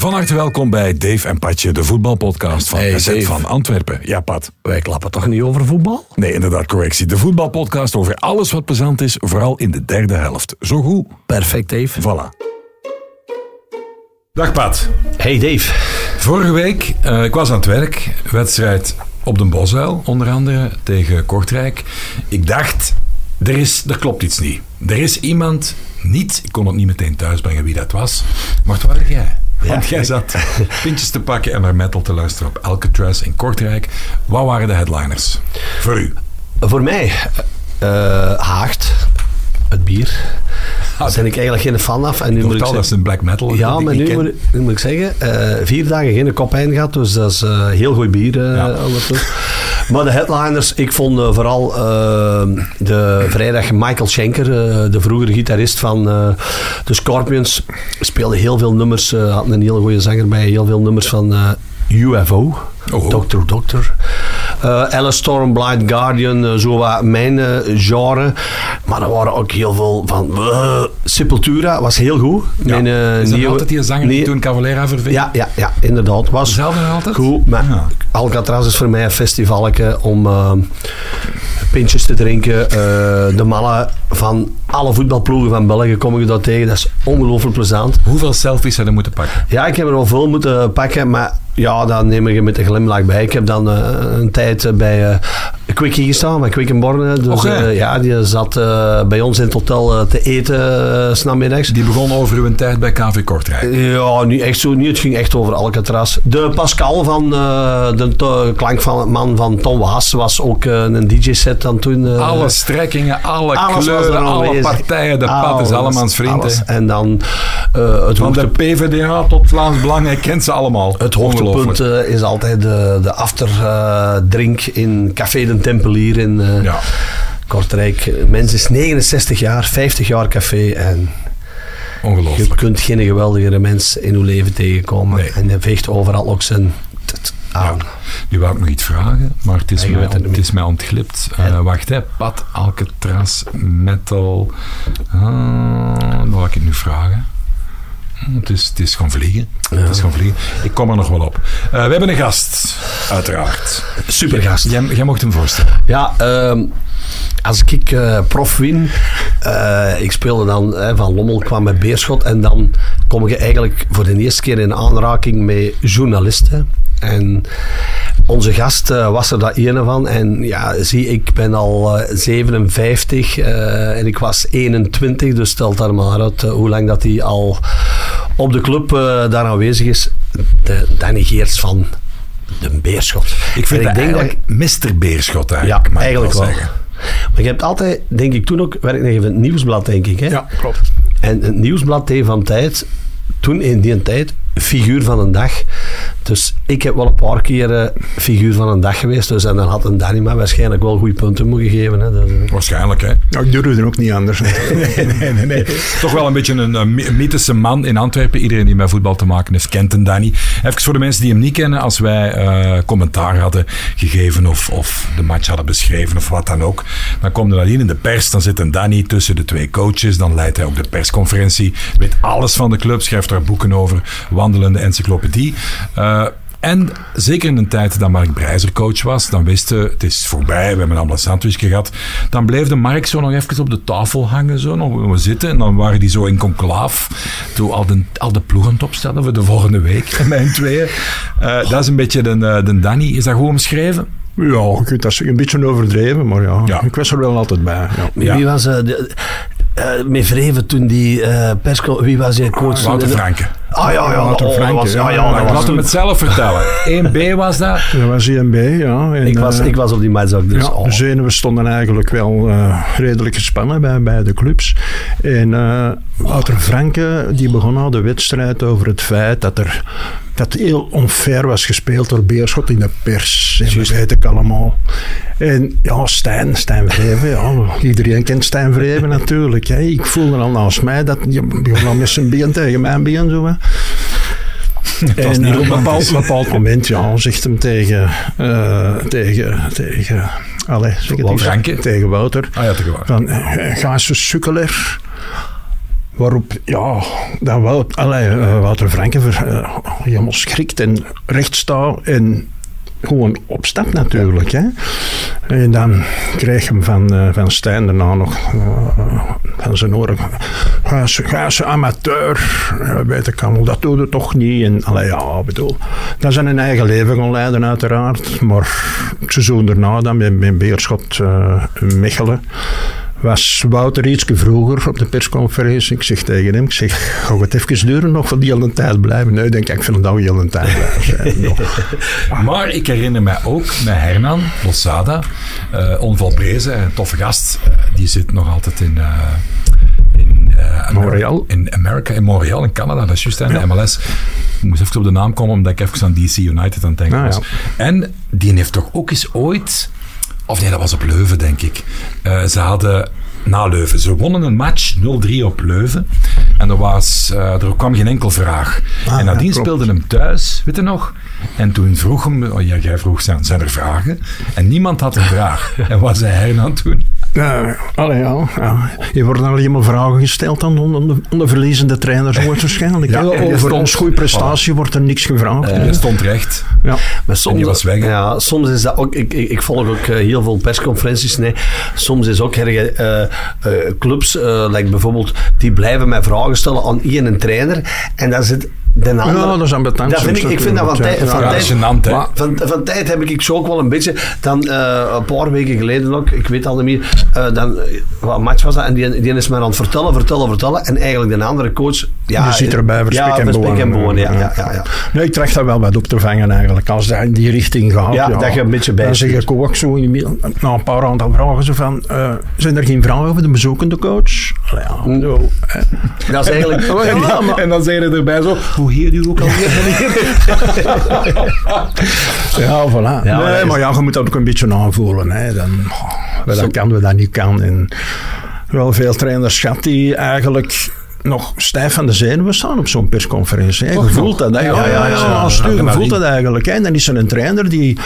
Van harte welkom bij Dave en Patje, de voetbalpodcast van Hey, SZ van Antwerpen. Ja, Pat. Wij klappen toch niet over voetbal? Nee, inderdaad, correctie. De voetbalpodcast over alles wat plezant is, vooral in de derde helft. Zo goed. Perfect, Dave. Voilà. Dag Pat. Hey, Dave. Vorige week, eh, ik was aan het werk, wedstrijd op de Bosuil, onder andere, tegen Kortrijk. Ik dacht, er, is, er klopt iets niet. Er is iemand niet, ik kon het niet meteen thuisbrengen wie dat was, maar het waren jij. Want jij zat pintjes te pakken en naar metal te luisteren op Alcatraz in Kortrijk. Wat waren de headliners? Voor u. Voor mij, eh Haagt, het bier. Daar ben ik eigenlijk geen fan af. En nu moet ik Totaal, dat is zeggen, een black metal. ja, maar nu moet, ik, nu moet ik zeggen, eh, vier dagen geen kopijn gehad, dus dat is eh, heel goed bier. eh, Ja. Maar de headliners, ik vond vooral de vrijdag Michael Schenker, de vroegere gitarist van de Scorpions, speelde heel veel nummers, had een hele goede zanger bij, heel veel nummers van UFO. Oh. Doctor Doctor. Eh Alice Storm, Blind Guardian, eh, zo wat mijn eh, genre. Maar er waren ook heel veel van... Sepultura was heel goed. Ja. Mijn, is dat nieuwe- altijd die zanger die Nee, toen Cavalera verving? Ja, ja, ja, inderdaad. Was Dezelfde nog altijd? goed. Maar Ja. Alcatraz is voor mij een festivaletje om pintjes te drinken. De mannen van alle voetbalploegen van België kom ik daar tegen. Dat is ongelooflijk plezant. Hoeveel selfies hadden moeten pakken? Ja, ik heb er wel veel moeten pakken, maar ja, dan neem ik je met een glimlach bij. Ik heb dan eh, een tijd eh, bij eh Quickie gestaan, bij Quick in Borne. Dus ja, die zat bij ons in het hotel te eten uh, s'namiddags. Die begon over uw tijd bij KV Kortrijk. Ja, niet echt zo. Niet. Het ging echt over Alcatraz. De Pascal van de to- klank van het man van Tom Waas was ook een DJ-set dan toen. Alle strekkingen, alle alles kleuren, alle aanwezig. partijen, de pad is Alles, allemaal vrienden. alles. En dan het, Van de PvdA tot Vlaams Belang, hij kent ze allemaal. het hoogtepunt eh, is altijd de, de afterdrink in Café de Tempelier in eh, Ja. Kortrijk. Mens is 69 jaar, 50 jaar café en je Ongelooflijk. kunt geen geweldigere mens in uw leven tegenkomen. Nee. En hij veegt overal ook zijn aan. Nu wou ik nog iets vragen, maar het is, je mij, het is mij ontglipt. Eh, wacht, hè. Pat, Alcatraz, metal. Ah, wat wil ik het nu vragen? Het is, het is gaan vliegen. Het is gaan vliegen. Ik kom er nog wel op. Eh, we hebben een gast, uiteraard. Supergast. Jij, jij mocht hem voorstellen. Ja, ehm, als ik eh, prof win, eh, ik speelde dan van Lommel, kwam met Beerschot en dan kom je eigenlijk voor de eerste keer in aanraking met journalisten. En onze gast was er dat ene van. En ja, zie, ik ben al eh, 57 eh, en ik was 21, dus stelt daar maar uit hoe lang dat hij al op de club eh, daar aanwezig is. De, Danny Geerts van de Beerschot. Ik vind En dat denk dat Mr. Beerschot ja, eigenlijk. mag ik eigenlijk wel. zeggen. Maar je hebt altijd, denk ik, toen ook werknemer van het Nieuwsblad, denk ik. Hè? klopt. En het Nieuwsblad deed van tijd, toen in die tijd, figuur van een dag. Dus ik heb wel een paar keer eh, figuur van een dag geweest. Dus, en dan had een Danny maar waarschijnlijk wel goede punten moeten geven. Hè? Dus, eh, Waarschijnlijk, hè. Nou, ik durfde ook niet anders. nee, nee, nee, nee. Toch wel een beetje een, een my- mythische man in Antwerpen. Iedereen die met voetbal te maken heeft, kent hem Danny. Even voor de mensen die hem niet kennen. Als wij eh, commentaar hadden gegeven of, of de match hadden beschreven of wat dan ook. Dan komt er dan hier in de pers. Dan zit een Danny tussen de twee coaches. Dan leidt hij ook de persconferentie. Weet alles van de club. Schrijft daar boeken over. Wandelende encyclopedie. Eh, en zeker in de tijd dat Mark Breizer coach was, dan wisten we, het is voorbij, we hebben allemaal een sandwichje gehad. Dan bleef de Mark zo nog even op de tafel hangen, zo nog we zitten. En dan waren die zo in conclaaf. Toen al de, al de ploegen opstelden voor de volgende week, mijn tweeën. Eh, dat is een beetje de, eh, de Danny. Is dat goed omschreven? Ja, je kunt dat een beetje overdreven, maar ja, Ja. ik was er wel altijd bij. Ja. Ja. Wie was eh, de, met Vreven toen die eh persco... Wie was je coach? Wouter Franke. Ah ja, ja. Wouter oh, was- ja. ah, ja, was laat hem het zelf vertellen. 1B was dat. Dat was IMB, ja. En, ik, was, eh, ik was op die match ook. Dus, ja, oh. de zenuwen stonden eigenlijk wel eh, redelijk gespannen bij, bij de clubs. En eh Wouter Franke die begon al de wedstrijd over het feit dat er dat heel onfair was gespeeld door Beerschot in de pers. En dat weet ik allemaal. En ja, Stijn, Stijn Vreven, ja, iedereen kent Stijn Vreven natuurlijk. Hè. Ik voelde al naast mij dat je begon al met zijn been tegen mijn been zo. Hè. was En niet eh, op een bepaald, moment ja, zegt hem tegen, eh, tegen, tegen, allez, tegen Wouter. Ah ja, te gewoon. Van, eh, ga eens een sukkeler. Waarop, ja, dat Wout, allee, uh, Wouter Franke ver, uh, helemaal schrikt en recht staat en gewoon opstapt natuurlijk. Hè. En dan kreeg hem van, uh, van Stijn daarna nog van zijn oren. Ga ze, amateur. Weet ik dat doe je toch niet. En allee, ja, bedoel, dat zijn een eigen leven gaan leiden uiteraard. Maar het seizoen daarna dan met, met Beerschot Mechelen was Wouter iets vroeger op de persconferentie. Ik zeg tegen hem, ik zeg, ga het even duren nog voor die hele tijd blijven? Nee, denk ik, ik vind het al een tijd blijven. maar ik herinner mij ook met Hernan Losada, uh, onvolprezen, een toffe gast, uh, die zit nog altijd in... Uh, in uh, Montreal. In Amerika, in Montreal, in Canada, dat is juist aan ja. de MLS. Ik moest even op de naam komen, omdat ik even aan DC United aan het denken was. Ah, ja. En die heeft toch ook eens ooit of nee, dat was op Leuven, denk ik. Uh, ze hadden na Leuven. Ze wonnen een match 0-3 op Leuven. En er, was, uh, er kwam geen enkel vraag. Ah, en nadien ja, speelde hem thuis, weet je nog? En toen vroeg hem, oh ja, jij vroeg, zijn, zijn er vragen? En niemand had een vraag. en wat zei hij dan toen? Ja, allee, ja, ja. Je wordt alleen maar vragen gesteld aan onder, onder verliezende trainers wordt waarschijnlijk. ja, over ons goede prestatie wordt er niks gevraagd. Uh, je stond recht. Ja. Maar soms, en je was weg. Ja, soms is dat ook... Ik, ik, ik volg ook uh, heel veel persconferenties. Nee. Soms is ook erge, uh, clubs, like bijvoorbeeld, die blijven mij vragen stellen aan één trainer. En dan zit de andere, ja, dat is ambetant. Dat vind ik, ik vind dat van, tijd, van, ja, tijd, van, van tijd heb ik zo ook wel een beetje. Dan uh, een paar weken geleden ook, ik weet al niet meer, uh, dan, wat match was dat? En die, die is maar aan het vertellen, vertellen, vertellen. En eigenlijk de andere coach. Ja, je zit erbij, verspek ja, en verspek en bewoon. Ja, ja, ja. Nee, ik tracht daar wel wat op te vangen eigenlijk. Als dat in die richting gaat. Ja, dat je een beetje bij Dan zeg ik ook zo in de, na een paar aantal vragen zo van, uh, zijn er geen vragen over de bezoekende coach? Ja, zo, dat is eigenlijk... en dan zeg je erbij zo, hoe heet u ook al? ja, voilà. Ja, nee, maar ja, je moet dat ook een beetje aanvoelen. Hè. Dan, oh, dat kan, we dat niet kan. En wel veel trainers gehad die eigenlijk nog stijf van de zenuwen staan op zo'n persconferentie. Hè. Je voelt dat. Hè. Ja, ja, ja. ja, ja, ja. Je voelt dat eigenlijk. Hè. En dan is er een trainer die...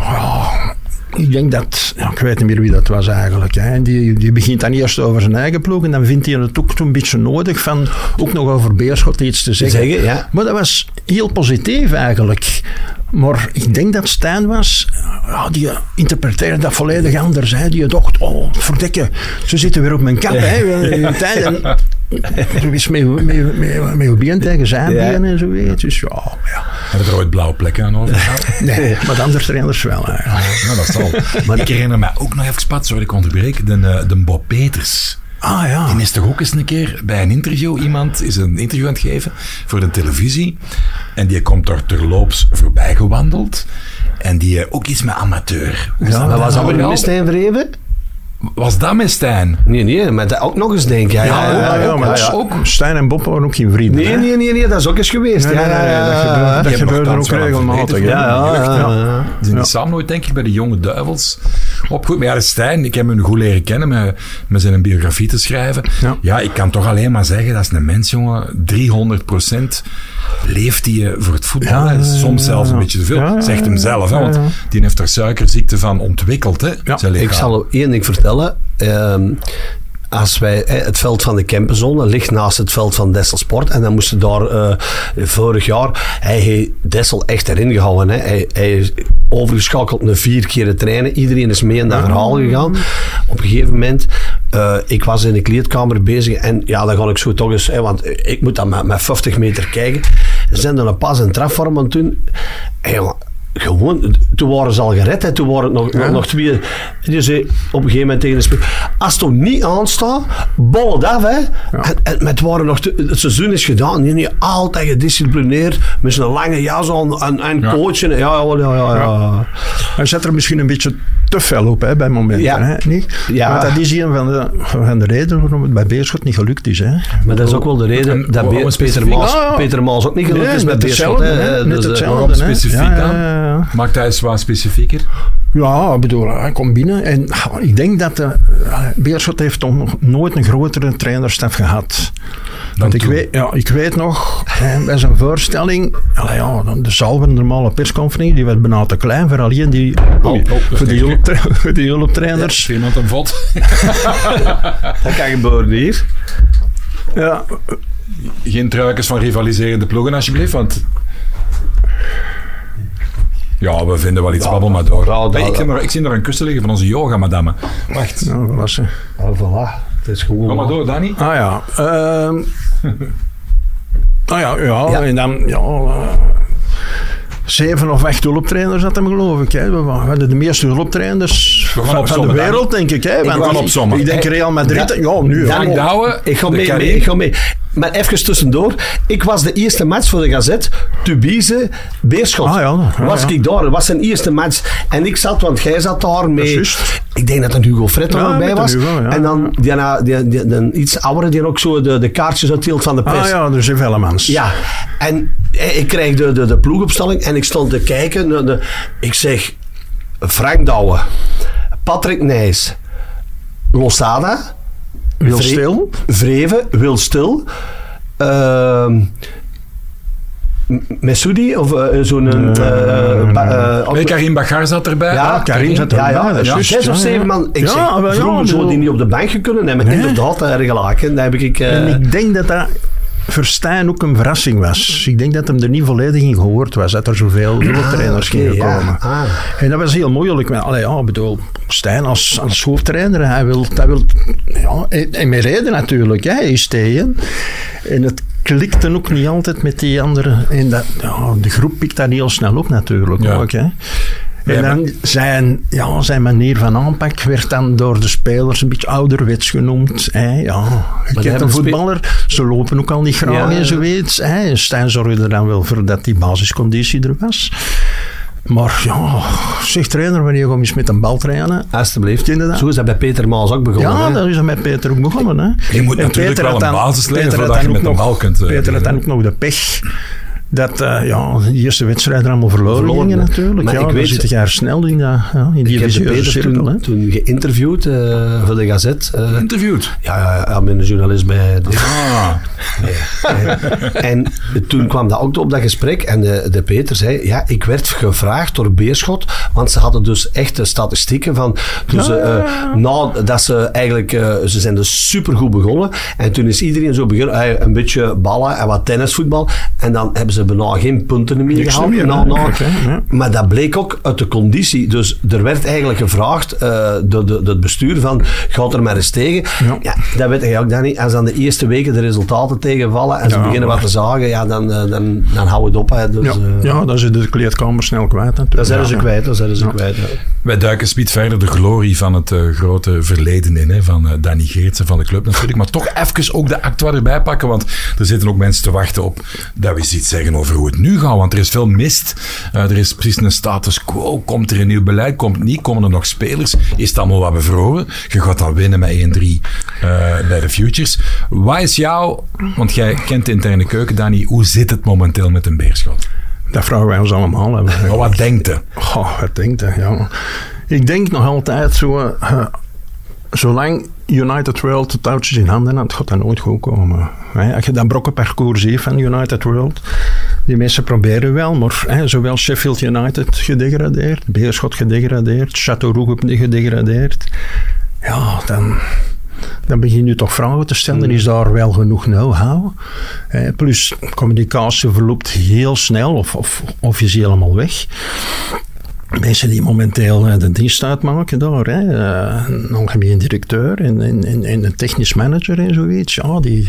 Oh, ik denk dat, ja, ik weet niet meer wie dat was eigenlijk. Hè. Die, die begint dan eerst over zijn eigen ploeg en dan vindt hij het ook een beetje nodig van ook nog over Beerschot iets te zeggen. zeggen ja. Maar dat was heel positief eigenlijk. Maar ik denk dat Stijn was, ja, die interpreteerde dat volledig anders. Hè. Die dacht, oh, verdikke, ze zitten weer op mijn kap. Hè. En, er is been tegen zijn Ja. en zo. weet je. Dus ja, ja. Hebben er ooit blauwe plekken aan overgehaald? Nee, maar de andere trainers wel. Eigenlijk. Ja, dat zal. Maar ik herinner mij ook nog even, Pat, sorry ik onderbreek, de, eh, de Bob Peters. Ah ja. Die is toch ook eens een keer bij een interview, iemand is een interview aan het geven voor de televisie. En die komt er terloops voorbij gewandeld. En die eh, ook iets met amateur. Hoe Maar dat was dat nou met weer al? Stijn Verheven? Was dat met Stijn? Nee, nee, maar dat ook nog eens denk ik. Ja, ja, ja, Ja, ja, ook, maar ja, dat is ja. ook, Stijn en Bob waren ook geen vrienden. Nee, hè. nee, nee, nee, dat is ook eens geweest. Nee, ja, nee, nee, ja, dat ja. dat er ook regelmatig. Ja, ja, ja, die samen nooit, denk ik, bij de Jonge Duivels opgegroeid. Maar ja, de Stijn, ik heb hem goed leren kennen met, met zijn biografie te schrijven. Ja. Ja. ik kan toch alleen maar zeggen, dat is een mens, jongen. 300% leeft hij eh, voor het voetbal. Ja, hè. ja, Soms ja, zelfs een beetje te veel. Zegt hem zelf, hè, want ja. die heeft er suikerziekte van ontwikkeld. Hè, Ja. Ik zal u één ding vertellen. Ehm, als wij, het veld van de Kempenzone ligt naast het veld van Dessel Sport. En dan moesten daar eh, vorig jaar, hij heeft Dessel echt erin gehouden. Hè. Hij, hij is overgeschakeld naar vier keer het trainen. Iedereen is mee in dat verhaal gegaan. Op een gegeven moment, eh, ik was in de kleedkamer bezig. En ja, dan ga ik zo toch eens, hè, want ik moet dan met, met 50 meter kijken. Ze zijn dan een pas en trefvorm aan doen. En gewoon, toen waren ze al gered, hè. toen waren het nog, nog, nog twee. En die zei op een gegeven moment tegen de speler, als het toch niet aanstaat, bol het af. Hè. En, en het, waren nog te- het seizoen is gedaan, nee, nee, altijd gedisciplineerd, met zijn lange jas aan en, en Ja. coachen. Ja, ja, ja, ja. ja. Hij zet er misschien een beetje te fel op hè, bij momenten. Ja. Hè, niet? Ja. Want dat is een van de, van de redenen waarom het bij Beerschot niet gelukt is. Hè. Maar dat is ook wel de reden En dat Be- Peter specifiek? Maas, Ah, ja. Peter Maas ook niet gelukt Nee, is met Beerschot. hè. hè, net Dus, eh, hetzelfde. hè. specifiek Ja, dan? Ja, ja, ja. Maakt hij eens wat specifieker? Ja, ik bedoel, hij komt binnen en ah, ik denk dat de, Beerschot heeft toch nog nooit een grotere trainerstaf gehad. Want ik toen. weet, ja, ik weet nog, bij zijn voorstelling, ja, de een normale persconferentie, die werd bijna te klein voor alleen die, Oh, oh, is voor, die hulptra- voor die hulptrainers. Er iemand een vod? Dat kan gebeuren hier. Ja, Geen truikens van rivaliserende ploegen, alsjeblieft, want... Ja, we vinden wel iets babbel, maar door. Hey, ik, zie nog, ik zie nog een kussen liggen van onze yoga-madame. Wacht, nou, wat was ze? Ah, voilà. Het is gewoon... kom maar door, Danny. Ah ja. ehm ah ja, ja, Ja. en dan... Ja, eh, zeven of acht hulptrainers had hem, geloof ik. Hè. We hadden de meeste hulptrainers gaan van, van de wereld, denk ik. Hè. Want gaan ik- opzommen. Ik denk Real Madrid... Ja, nu... Douwe, Ik ga mee, mee, ik ga mee. Maar even tussendoor. Ik was de eerste match voor de Gazet. Tubize, Beerschot. Ah, ja, was ja. ik daar. Dat was zijn eerste match. En ik zat, want jij zat daar mee. Ik denk dat een Hugo Fred er Ja, nog bij met een was. Hugo, ja. En dan die, die, die, die, die iets oudere die ook zo de, de kaartjes uitdeelt van de pers. Ah ja, dus in Vellemans. Ja, en eh, ik kreeg de, de, de ploegopstelling en ik stond te kijken. de, ik zeg, Frank Douwe, Patrick Nijs, Losada, Wil Vre- stil. Vreven, Wil Stil, ehm M- Messoudi of zo'n... Nee, Karim Bagar zat erbij. ja, Ah, Karim zat erbij, ja, dat is ja, zes of zeven ja. man. Ik Ja, zeg, vroeger zou bedoel- die niet op de bank kunnen hebben. Nee. Inderdaad, gelijk. hè. Daar heb ik... eh, En ik denk dat dat voor Stijn ook een verrassing was. Ik denk dat hem er niet volledig in gehoord was, dat er zoveel hulptrainers oké, gingen ja. komen. Ah. En dat was heel moeilijk. Maar, allee, ja, ik bedoel, Stijn als, als hoofdtrainer, hij wil, hij wil ja, en, en met reden natuurlijk, hè, hij is tegen. En het klikte ook niet altijd met die anderen. En dat, ja, de groep pikt dat heel snel op natuurlijk Ja. ook. Hè. Ja, En dan zijn, ja, zijn manier van aanpak werd dan door de spelers een beetje ouderwets genoemd. Hè. Ja, je een voetballer, ze lopen ook al niet graag Ja, en zoiets. Hè. Stijn zorgde er dan wel voor dat die basisconditie er was. Maar ja, zeg trainer, wanneer kom je eens met een bal trainen? Alsjeblieft. Dat? Zo is dat bij Peter Maas ook begonnen. Ja, hè. dat is er met Peter ook begonnen. Hè. Je moet En natuurlijk Peter wel een basis leggen had voordat je dan met een bal kunt, eh, Peter had dan beginnen. ook nog de pech dat eh, ja, de eerste wedstrijden allemaal verloren, Verloren, gingen hè. natuurlijk. Maar ja, ik weet- zit je snel in, dat, ja, in die vicieuze cirkel. toen, toen geïnterviewd eh, voor de Gazet. eh, Interviewd. ja, ja, ja, ik ben een journalist bij... de- Ah, en toen kwam dat ook op dat gesprek en de, de Peter zei, ja, ik werd gevraagd door Beerschot, want ze hadden dus echte statistieken van, toen ze, eh, nou, dat ze eigenlijk, ze zijn dus supergoed begonnen en toen is iedereen zo begonnen, een beetje ballen en wat tennisvoetbal en dan hebben ze bijna geen punten meer Niks gehaald. meer, Nou, nou, ja. maar dat bleek ook uit de conditie. Dus er werd eigenlijk gevraagd eh, door, de, het bestuur van, gaat er maar eens tegen. Ja. Ja, dat weet je ook, Danny. Als dan de eerste weken de resultaten tegenvallen en ze Ja, beginnen wat te zagen, ja, dan, eh, dan, dan houden we het op. Hè. Dus, Ja, eh, ja, dan zit de kleedkamer snel kwijt. natuurlijk. dan zijn Ja, ze ja. kwijt. Dan zijn ze kwijt. wij duiken speed verder de glorie van het grote verleden in. Hè, van Danny Geertsen van de club natuurlijk. Maar toch even ook de actua erbij pakken. Want er zitten ook mensen te wachten op dat we eens iets zeggen over hoe het nu gaat. Want er is veel mist. Eh, er is precies een status quo. Komt er een nieuw beleid? Komt het niet? Komen er nog spelers? Is het allemaal wat bevroren? Je gaat dan winnen met 1-3 eh, bij de Futures. Wat is jou... Want jij kent de interne keuken, Danny. Hoe zit het momenteel met een beerschot? Dat vragen wij ons allemaal. Hè. Maar wat denkt? Goh, wat denkt hij? Ja. Ik denk nog altijd zo... eh, zolang United World de touwtjes in handen had, gaat dat nooit goed komen. Hè, Als je dat brokkenparcours ziet van United World, die mensen proberen wel, maar hè, zowel Sheffield United gedegradeerd, Beerschot gedegradeerd, Châteauroux gedegradeerd. Ja, dan, dan begin je toch vragen te stellen. Is daar wel genoeg know-how? Plus, communicatie verloopt heel snel of, of, of is helemaal weg. Mensen die momenteel eh, de dienst uitmaken daar, hè, eh, een algemeen directeur en, en, en, en een technisch manager en zoiets, ja, die,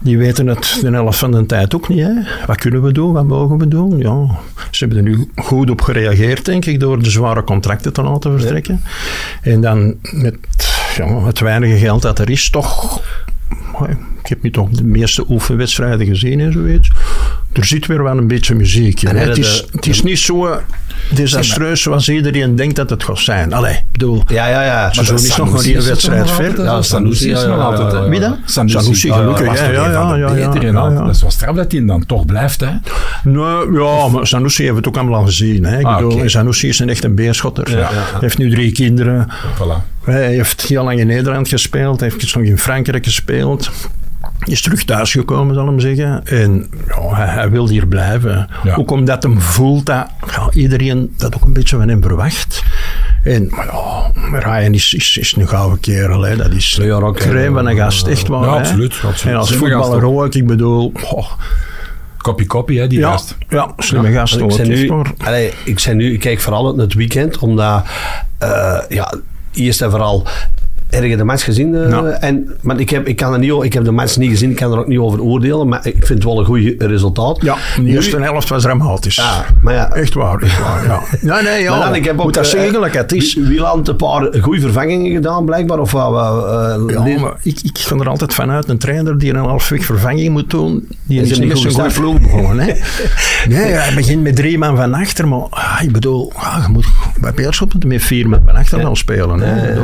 die weten het de helft van de tijd ook niet. Hè. Wat kunnen we doen, wat mogen we doen? Ja, ze hebben er nu goed op gereageerd, denk ik, door de zware contracten te laten vertrekken. En dan met ja, het weinige geld dat er is, toch... Ik heb nu toch de meeste oefenwedstrijden gezien en zoiets. Er zit weer wel een beetje muziek in. Hebben Het, is, de- het is niet zo desastreus zoals iedereen denkt dat het gaat zijn. Allee, bedoel... Ja, ja, ja. Seizoen is nog maar één wedstrijd ver. Ja, Sanusi is nog altijd. Wie dan? Sanusi, gelukkig, ja, ja, ja, ja. Dat is wel straf dat hij dan toch blijft. Hè? Nee, ja, maar Sanusi heeft het ook allemaal al gezien. Hè. Ik Ah, bedoel. Sanusi is een echt een beerschotter. Ja. Hij heeft nu drie kinderen. Voilà. Hij heeft heel lang in Nederland gespeeld. Hij heeft nog in Frankrijk gespeeld. Is terug thuisgekomen, zal ik maar zeggen. En ja, hij, hij wil hier blijven. Ja. Ook omdat hem voelt dat ja, iedereen dat ook een beetje van hem verwacht. En maar ja, Ryan is, is, is een gouden kerel. Hè. Dat is Ja, ook, crème van een gast, echt waar. Ja, hè. absoluut, absoluut. En als voetballer ook. ik bedoel... oh, Kopie kopie, hè, die ja, gast. ja, slimme gast ik ook, ben echt nu, allee, ik, ben nu, ik kijk vooral uit het weekend, omdat uh, ja, eerst en vooral erg de match gezien. Uh, Ja. en, maar ik heb, ik, kan er niet, ik heb de match niet gezien, ik kan er ook niet over oordelen, maar ik vind het wel een goed resultaat. Ja, de Nu- eerste helft was dramatisch. Ja, maar ja, Echt waar, echt waar, ja. Nee, nee, ja. Maar dan, ik heb ook, Moet dat eh, zeggen het is. Wie- Wieland een paar goede vervangingen gedaan, blijkbaar. Of eh, Ja, maar ik, ik ga er altijd vanuit, een trainer die een halfweg vervanging moet doen, die Is is niet zijn goede begonnen. Hè. Nee, hij begint met drie man van achter, maar ah, ik bedoel, ah, je moet, bij je met vier man van achter gaan spelen. Hè.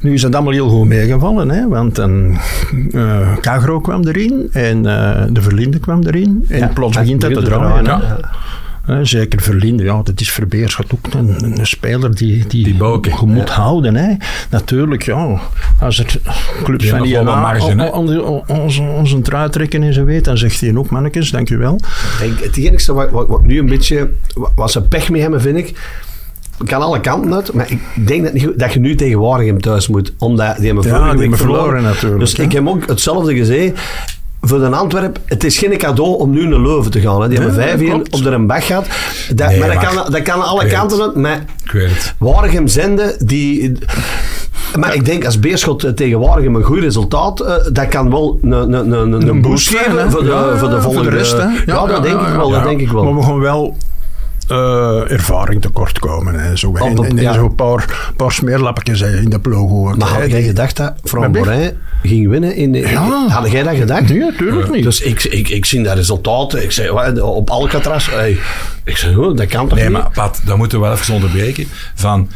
Nu is het allemaal heel goed meegevallen, hè, want een, eh Cagro kwam erin en eh, de Verlinde kwam erin. En Ja, plots begint het te draaien. ja. Zeker Verlinde, ja, dat is voor Beerschot ook een, een speler die, die, Die boken. je moet houden. Hè. Natuurlijk, ja, als er clubs Die van hebben die marge, onze, onze trui trekken en zo weet, dan zegt hij ook, mannetjes, dank u wel. Ik denk, het enige wat, wat, wat nu een beetje... Wat, wat ze pech mee hebben, vind ik... Kan alle kanten uit, maar ik denk dat, niet, dat je nu tegen Waregem thuis moet. Omdat die hebben Ja, die verloren natuurlijk, Dus hè. ik heb ook hetzelfde gezegd. Voor de Antwerp, het is geen cadeau om nu naar Leuven te gaan. Hè. Die hebben vijf klopt. op de bak gehad. Dat, Nee, maar dat kan, dat kan alle kanten uit. Maar Ik weet het. Waregem zenden, die... Maar ik denk als Beerschot eh, tegen Waregem een goed resultaat, eh, dat kan wel een, een, een, een, een boost geven voor de, Ja, voor de volgende... rest. Hè. Ja, dat denk ik wel. Dat denk ik wel. Maar we gaan wel eh, ervaring tekort komen. Hè, zo. En, en, en ja. zo een paar, paar smeerlappetjes in de ploeg. ook, Maar had jij gedacht dat ben- Borijn ging winnen? In, in- Ja. Had jij dat gedacht? Nee, natuurlijk niet. Dus ik, ik, ik zie dat resultaat. Ik zei, wat, op Alcatraz. Hey, ik zei, oh, dat kan toch Nee, niet? maar Pat, dat moeten we wel even onderbreken. Van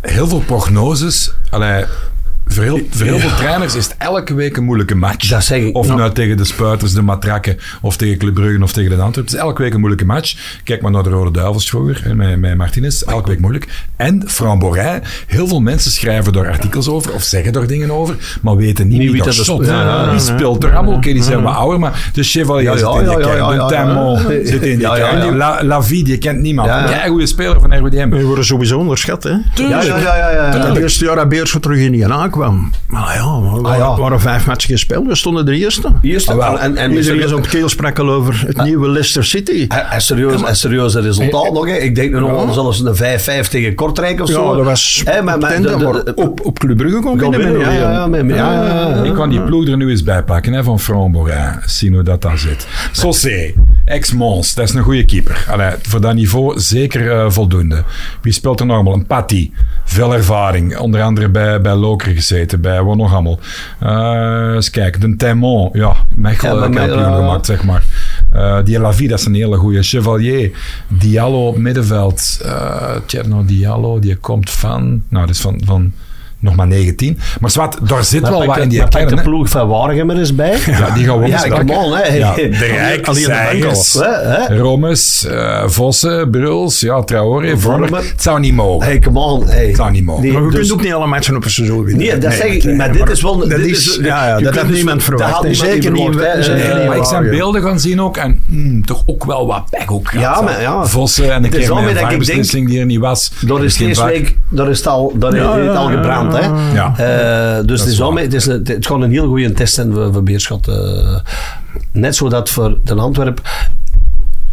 heel veel prognoses. Allee, voor heel, voor heel veel trainers is het elke week een moeilijke match. Dat zeg ik. Of nou tegen de Spuiters, de Matrakken, of tegen Club Brugge of tegen de Antwerpen. Het is elke week een moeilijke match. Kijk maar naar de Rode Duivels vroeger, met, met Martinez. Elke week moeilijk. En Fran Borij, heel veel mensen schrijven daar artikels over, of zeggen daar dingen over, maar weten niet, Niet wie wie dat shot. Wie speelt er allemaal? Oké, die zijn wat ouder, maar de Chevalier Ja, ja, zit in die ja, ja, kern, ja, de Tamon ja. zit in die Ja, ja, kern, ja. La, Lavie, die kent niemand. Ja, goede speler van RWDM. We worden sowieso onderschat. Hè. ja, Tuurlijk. ja, ja, ja, ja. Het eerste jaar dat Beerschot terug in die Maar ja, we Ah, ja. waren vijf matchen gespeeld. We stonden de eerste. Eerst, Ah, en, en, en Iedereen is op keel sprak al over het nieuwe Leicester City. en, en serieus, en serieuze resultaat nog. Hè. Ik denk nog wel zelfs een 5-5 tegen Kortrijk of Ja, zo. dat was maar, maar, tende, de- de- maar de- op, op Club Brugge kon binnen. winnen, ja, ja, ja, ja, ja, ja. Ik kan die ploeg er nu eens bij pakken hè, van Fran Borin. Zien hoe dat dan zit. Sossé, ex-Mons, dat is een goede keeper. Allee, voor dat niveau zeker eh, voldoende. Wie speelt er normaal? Een Patty. Veel ervaring. Onder andere bij, bij Loker gezeten. Bij wat nog allemaal. Eh eens kijken. De Taimon. Ja, Mechel Ja, maar- kampioen ja. gemaakt, zeg maar. Eh die Lavie, dat is een hele goede. Chevalier. Diallo op middenveld. Eh Tjerno Diallo, die komt van... Nou, dat is van... van nog maar 19. Maar zwart, daar zit maar wel wat de- in die kern. de ploeg van Waregem er eens bij. Ja, die gaan we Ja, come on, hè. Ja, de Rijk, de Seigers? Romes, eh, Vossen, Bruls, ja, Traoré, Vormer. Het zou niet mogen. Hey, come on. Hey. Het zou niet mogen. Nee, Maar we dus- kunnen ook niet alle matchen op een seizoen winnen. Nee, dat zeg ik niet. Maar dit is wel... Dat dit is, ja, ja, je dat kunt had dus- niemand dat verwacht. had En niemand zeker niet, maar ik zijn beelden gaan zien ook en mm, toch ook wel wat pech ook Ja, maar ja. Vossen en is keer met een dat die er niet was. Daar is deze week daar is het al, daar Het al ja, gebrand. Hè? Ja. Eh, dus het is, wel het, is een, het is gewoon een heel goede test zijn voor, voor Beerschot. eh. net zodat voor de Antwerp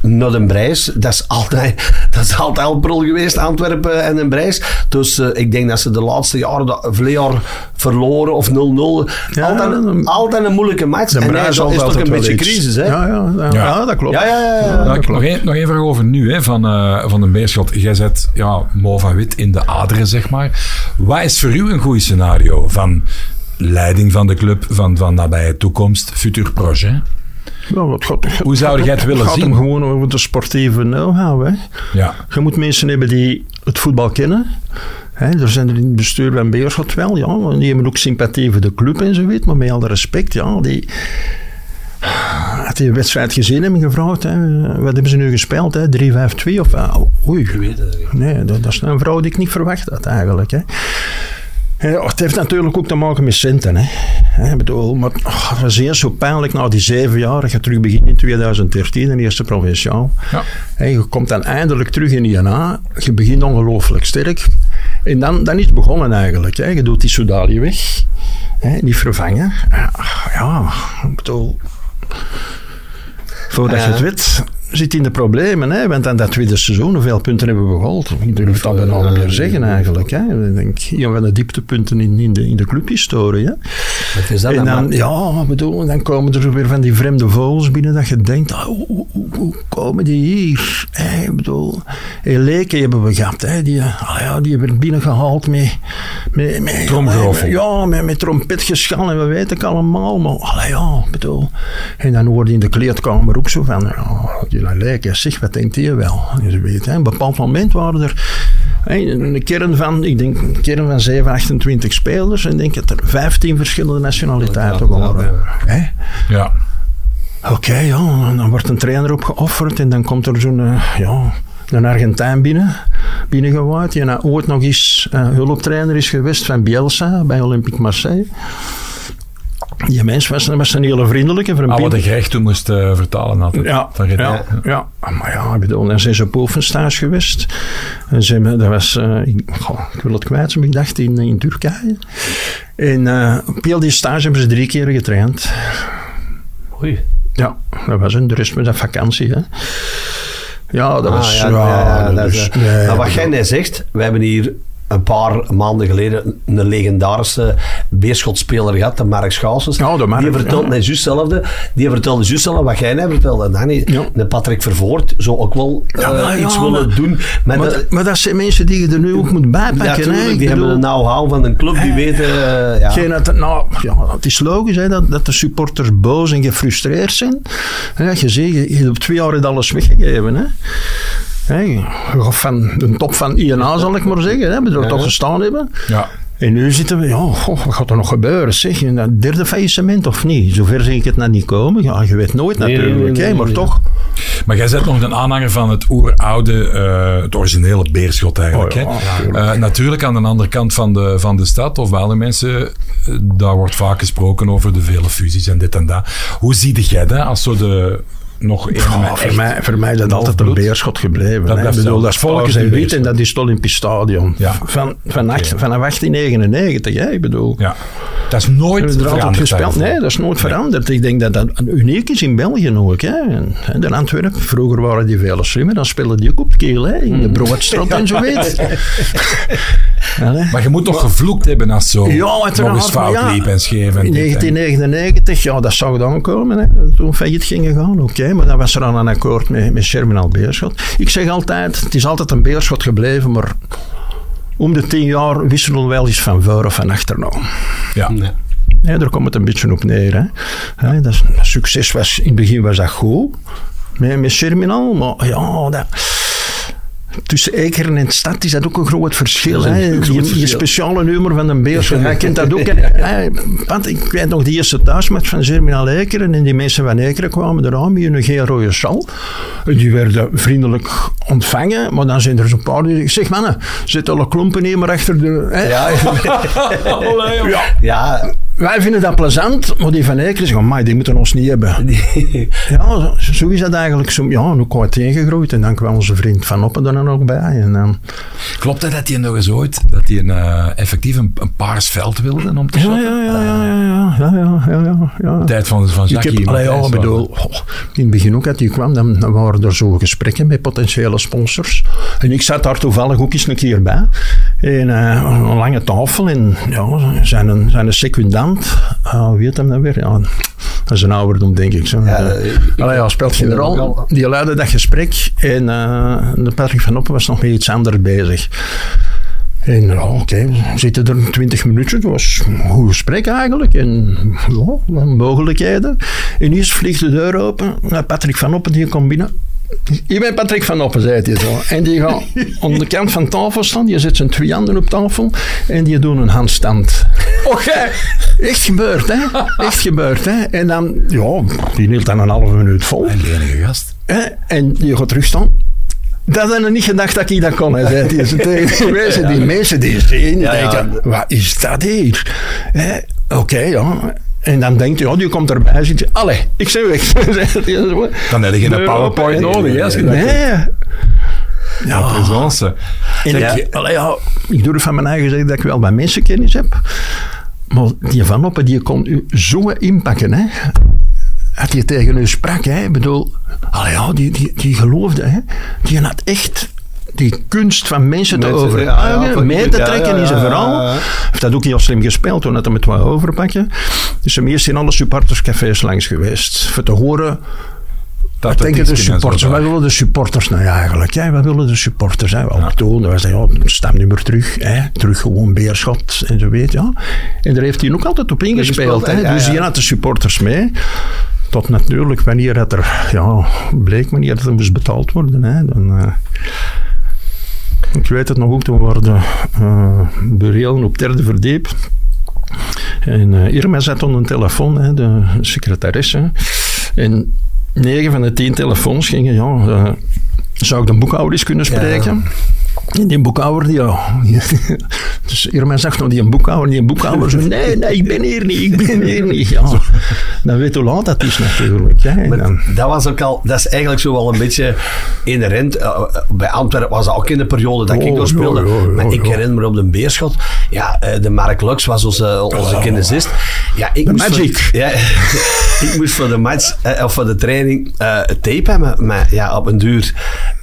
naar de Brijs, dat is altijd, dat is altijd al prul geweest, Antwerpen en een Brijs. Dus eh, ik denk dat ze de laatste jaren, dat jaar verloren of 0-0. Ja, altijd, een moeilijke match. De en is, toch altijd een beetje iets. crisis, hè? Ja, ja, ja, dat klopt. Ja, ja, ja, ja. Nou, ik- nog, één, nog één vraag over nu, hè, van, eh, van de Beerschot. Jij zet ja, Mo van Wit in de aderen, zeg maar. Wat is voor u een goed scenario van leiding van de club, van, van nabije toekomst, futur projet? Ja, wat gaat- Hoe zou jij het willen Het gaat zien? hem gewoon over de sportieve know-how. Hè. Ja. Je moet mensen hebben die het voetbal kennen. Hè, er zijn er in het bestuur van Beerschot wel, ja. en Die hebben ook sympathie voor de club en zo weet, maar met alle respect, ja. Die, had die een wedstrijd gezien hebben gevraagd, hè, wat hebben ze nu gespeeld? hè? 3-5-2 of... ah, oei, Je weet het niet. nee, dat, dat is een vrouw die ik niet verwacht had eigenlijk. Hè. Ja, het heeft natuurlijk ook te maken met centen. Hè. Ik bedoel, maar oh, het was eerst zo pijnlijk na die zeven jaar. Dat je terug begint in 2013, de eerste provinciaal. Ja. En je komt dan eindelijk terug in INA. Je begint ongelooflijk sterk. En dan, dan is het begonnen eigenlijk. Hè. Je doet die Soudali weg. Hè, niet vervangen. Ja, ik bedoel... Voordat je het weet, zit in de problemen. Hè? Want aan dat tweede seizoen, hoeveel punten hebben we gehaald? Ik durf het al bijna niet meer zeggen eigenlijk. Hè? Ik denk, een van de dieptepunten in, in, de, in de clubhistorie. Hè? Wat is dat En dan? ja, bedoel, dan komen er weer van die vreemde vogels binnen dat je denkt, ah, hoe, hoe, komen die hier? Hè, ik bedoel, hey, leken hebben we gehad, hè, die, ah, ja, die hebben binnengehaald met... met, met Tromgeroffel. Ja, met, met trompetgeschal en we weten het allemaal, maar allee, ja, bedoel... En dan hoorde in de kleedkamer ook zo van, ja, die leken, zeg, wat denkt hij wel? Je weet, hè, op een bepaald moment waren er... hè, Een kern van, ik denk, een kern van 7, 28 spelers. En ik denk dat er 15 verschillende nationaliteiten Ja, ja, waren. Hè? Ja. Oké, ja, dan wordt een trainer opgeofferd en dan komt er zo'n, eh, ja, een Argentijn binnen, binnengewaaid. Die nou ooit nog eens eh, hulptrainer is geweest van Bielsa bij Olympique Marseille. Die mens was, was een hele vriendelijke. Voor een Ah, wat de gerecht toen moest eh, vertalen altijd. ja, Van Red- ja, ja. Maar ja, ik bedoel, dan zijn ze op oefenstage geweest. En ze hebben, dat was, eh, ik, goh, ik wil het kwijt, maar ik dacht in, in Turkije. En eh, op heel die stage hebben ze drie keer getraind. Oei. Ja, dat was een, de rest was dat vakantie. Hè. Ja, dat Ah, was... ja, ja, ja, ja, dat dus, is, nee, maar wat jij net zegt, we hebben hier een paar maanden geleden een legendarische beerschotsspeler gehad, de Mark Schouwsens. Mark, die vertelt ja. net juist hetzelfde. Die vertelde juist hetzelfde wat jij net vertelde. Danny, Ja. de Patrick Vervoort zou ook wel eh, Ja, iets willen maar- doen. Maar, Maar, dat- dat- maar dat zijn mensen die je er nu ook moet bijpakken. hè. die hebben een know-how van een club, die weten... eh, ja. Geen dat, nou, ja, het is logisch hè, dat, dat de supporters boos en gefrustreerd zijn. Hè, je ziet, je, je hebt op twee jaar het alles weggegeven. Hè. Gaat van de top van INA, zal ik maar zeggen, hè, we er toch gestaan hebben. Ja. En nu zitten we, ja, goh, wat gaat er nog gebeuren? Zeg, in dat derde faillissement of niet? Zover zie ik het nog niet komen. Ja, je weet nooit Nee, natuurlijk, nee, nee, hè, nee, maar toch. Maar jij bent nog een aanhanger van het oeroude, eh, het originele beerschot eigenlijk. Oh ja, hè? natuurlijk. Eh, natuurlijk aan de andere kant van de, van de stad, of bij alle mensen, eh, daar wordt vaak gesproken over de vele fusies en dit en dat. Hoe zie jij dat als zo de nog een met voor, mij, voor mij dat altijd een bloed? beerschot gebleven. Dat hè. bedoel, dat is en een wit en dat is het Olympisch Stadion. Ja. Van, van acht- vanaf 1899, hè, ik bedoel. Ja, dat is nooit er veranderd. gespeeld. Nee, dat is nooit veranderd. Ik denk dat dat uniek is in België ook. Hè. En, in Antwerpen, vroeger waren die veel slimmer. Dan speelden die ook op het keel, hè, in de broodstrot en zo weet. Allee. Maar je moet toch gevloekt hebben als zo Ja, nog eens fout ja, liep en scheef. En In dit en- 1999, ja, dat zou dan komen. Hè. Toen failliet gingen gaan, oké. maar dan was er dan een akkoord met, met Sherminal Beerschot. Ik zeg altijd, het is altijd een Beerschot gebleven, maar om de tien jaar wisselen we wel eens van voor of van achterna. Ja. Nee. Ja, daar komt het een beetje op neer. Hè. Hè, dat succes was, in het begin was dat goed, met, met Sherminal, maar ja, dat... Tussen Ekeren en Stad is dat ook een groot verschil. Een hè. groot verschil. speciale nummer van een Beerschot, jij kent dat ook. hè. Want ik weet nog die eerste thuismatch van Germinal Ekeren en die mensen van Ekeren kwamen eraan met een geel rode sjal. En die werden vriendelijk ontvangen, maar dan zijn er zo'n paar die zeggen, zeg mannen, zet alle klompen hier maar achter de... Hè. Ja, Ja, ja, wij vinden dat plezant, maar die van Ekeren zeggen, maar die moeten ons niet hebben. Ja, zo, is dat eigenlijk. Zo, ja, nu kwam het ingegroeid en dan kwam onze vriend Van Oppen er dan ook bij. En Klopt het dat hij nog eens ooit, dat hij een, eh, effectief een, een paars veld wilde om te ja, shotten? ja, ja, ja, ja, ja, ja, ja, ja, ja. Tijd van, van Ik Jacques heb, allee, ja, Matthijs ik bedoel, oh, in het begin ook dat hij kwam, dan, dan waren er zo gesprekken met potentiële sponsors. En ik zat daar toevallig ook eens een keer bij. En eh, een lange tafel en ja, zijn een, zijn een secundant, ah, wie heet hem dan weer? Ja, dat is een ouderdom, denk ik. Zo. Ja, Eh, allee, ja, speelt generaal. Die leidde dat gesprek en eh, de Patrick van Oppen was nog met iets anders bezig. En ja, oké, we zitten er 20 minuten. Het was een goed gesprek eigenlijk. En ja, mogelijkheden. En eerst vliegt de deur open. Nou, Patrick van Oppen die komt binnen. Ik ben Patrick van Oppen, zei hij zo. En die gaat aan de kant van tafel staan. Die zet zijn twee handen op tafel. En die doen een handstand. Oké, echt gebeurd, hè? Echt gebeurd, hè? En dan, ja, die hield dan een halve minuut vol. Een lenige gast. Hè? En die gaat terugstaan. Dat hadden niet gedacht dat ik dat kon. Hij zei tegen die mensen, die mensen die zien, Ja, ja. denken, wat is dat hier? Hè, Oké, ja. En dan denkt hij, oh, die komt erbij. Zit je, allee, ik ben weg. Dan heb je geen PowerPoint nodig, hè, als je dat Nee. Ja, présence. En Zeg, ik, allee, ja, ik durf van mijn eigen zeggen dat ik wel wat mensenkennis heb. Maar die Van Oppen, die kon u zo inpakken, hè. Als je tegen u sprak, hè. Ik bedoel, allee, ja, die, die, die geloofde, hè. Die had echt die kunst van mensen te Mensen, overtuigen, ja, ja, van- mee te ja, trekken ja, in zijn ja, verhaal. ja, ja. Hij heeft dat ook heel slim gespeeld, toen hij met wat overpakken. Dus hem eerst in alle supporterscafés langs geweest. Voor te horen dat wat denken de supporters? Wat willen de supporters nou ja, eigenlijk? Ja, wat willen de supporters? Hè? Toen, dat was ja, stemnummer terug. Hè? Terug gewoon Beerschot en zo weet ja. En daar heeft hij ook altijd op ingespeeld. Hè? ja, dus ja. die had de supporters mee. Tot natuurlijk wanneer het er, ja, bleek wanneer het er moest betaald worden. Hè? Dan, eh, ik weet het nog ook, toen waren de uh, burelen op derde verdiep. En eh, Irma zat aan de telefoon, hè, de secretaresse. En negen van de tien telefoons gingen, ja, eh, zou ik de boekhouder eens kunnen spreken? En die boekhouder, die, ja. Dus Irma zag nog die een boekhouder, die een boekhouder zo, nee, nee, ik ben hier niet, ik ben hier niet. Ja, dan weet hoe laat dat is natuurlijk. Hè. Dan- dat was ook al, dat is eigenlijk zo wel een beetje inherent. Eh, bij Antwerpen was dat ook in de periode dat ik Oh, nog speelde. maar ik herinner me op de Beerschot. Ja, eh, de Mark Lux was onze, onze kinesist. Ja, ik moest voor- Magic. ja, ik moest voor de match, eh, of voor de training, eh, tape hebben. Maar ja, op een duur.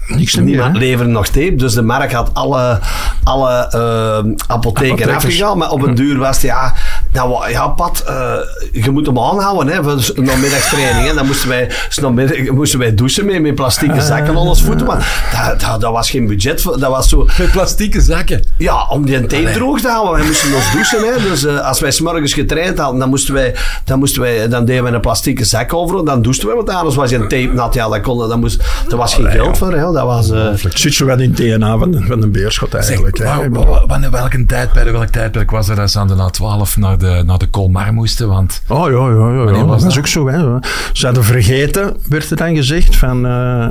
Niks meer, leverde nog tape. Dus de Mark had alle, alle eh, apotheken afgegaan. Maar op een duur was het, ja, nou, ja Pat, eh, je moet hem aanhouden hè, voor middagtraining. Hè. Dan moesten wij, moesten wij douchen mee, met plastieke zakken aan ons voeten. Maar dat, dat, dat was geen budget. voor- Dat was zo, Met plastieke zakken. ja, om die tape droog te houden. Wij moesten ons douchen. Hè. Dus eh, als wij s'morgens getraind hadden, dan, moesten wij, dan, moesten wij, dan deden we een plastieke zak over. Dan douchten we, want anders was je een tape nat. Ja, dat kon, dat moest, er was geen geld voor. Hè. Dat was... eh, zit zo wat in het DNA van, de- van een beerschot eigenlijk. hè. Zeg, wa- wa- wanneer, welke tijdperk, welk tijdperk was er dat ze aan de A12 naar de, naar de Colmar moesten? Want Oh ja, ja, ja. ja. was dat is ook zo. Hè. Ze hadden vergeten, werd er dan gezegd, van eh,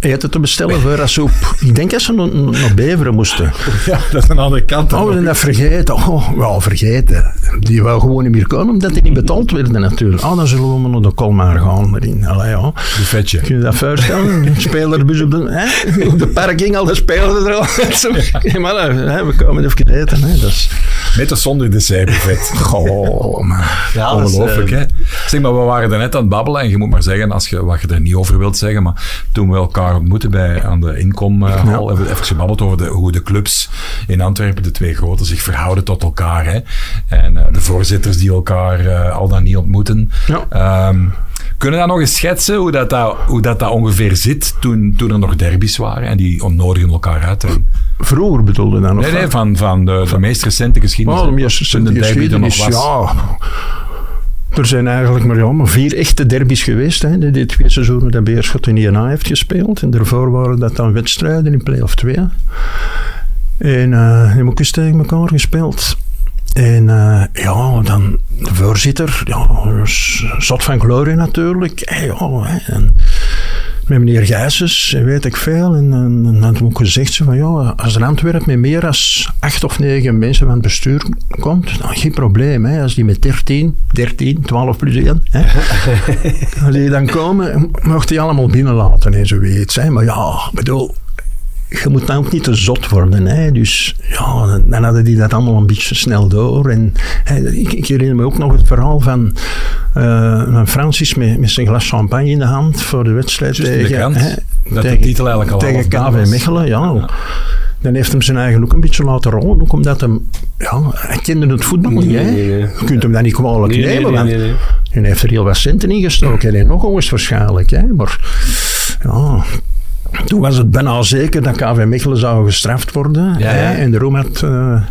eten te bestellen voor als ze op... Ik denk dat ze naar, naar Beveren moesten. ja, dat is een andere kant. Oh, we zijn dat vergeten. Oh, wel vergeten. Die wou gewoon niet meer komen, omdat die niet betaald werden natuurlijk. Oh, dan zullen we maar naar de Colmar gaan. Erin. Allee, ja. Buffetje. Kun je dat voorstellen? Een spelerbus op de, hè? op de parking, al de spelers er al. Maar, hè, we komen even eten. Hè. Dat is... Met of zonder dessert-buffet. Goh, man. ja, dat is, eh, Ongelooflijk, hè? Zeg maar, we waren er net aan het babbelen en je moet maar zeggen, als je, wat je er niet over wilt zeggen, maar toen we elkaar ontmoetten bij, aan de inkomhal, hebben we even gebabbeld over de, hoe de clubs in Antwerpen, de twee grote, zich verhouden tot elkaar. Hè? En eh, de voorzitters die elkaar eh, al dan niet ontmoeten. Ja. Ehm, kunnen we dat nog eens schetsen, hoe dat, dat, hoe dat, dat ongeveer zit toen, toen er nog derbies waren en die onnodigen elkaar uit? En, Vroeger bedoelde dan? of nee, nee, van, van de, de meest recente geschiedenis. Oh, de meest recente de derby er nog geschiedenis, was. ja. Er zijn eigenlijk maar, ja, maar vier echte derbies geweest. Hè. Die twee seizoenen dat Beerschot in INA heeft gespeeld. En daarvoor waren dat dan wedstrijden in play-off 2. En eh die hebben ook eens tegen elkaar gespeeld. En eh, ja, dan de voorzitter, ja, zot van glorie natuurlijk. Hey, ja, en met meneer Gijsens, en weet ik veel. En, en, en had hem ook gezegd van, ja, als er Antwerpen met meer dan acht of negen mensen van het bestuur komt, dan geen probleem. Hè. Als die met 13, 13, 12 plus 1, hè. als die dan komen, mocht die allemaal binnenlaten en zoiets. Hè. Maar ja, ik bedoel, je moet dan ook niet te zot worden. Hè. Dus ja, dan, hadden die dat allemaal een beetje snel door. En hè, ik, ik herinner me ook nog het verhaal van, eh, van Francis met, met zijn glas champagne in de hand voor de wedstrijd de tegen, hè, dat de tegen, titel eigenlijk al tegen half binnen KV. Mechelen. Ja. Dan heeft hem zijn eigen ook een beetje laten rollen. Ook omdat hem, ja, hij kende het voetbal niet. hè. nee, nee. Je kunt hem dat niet kwalijk nemen. want nee. hij heeft er heel wat centen in gestoken. En nog eens waarschijnlijk. Hè. Maar ja, toen was het bijna zeker dat KV Mechelen zou gestraft worden. Ja. En daarom had eh,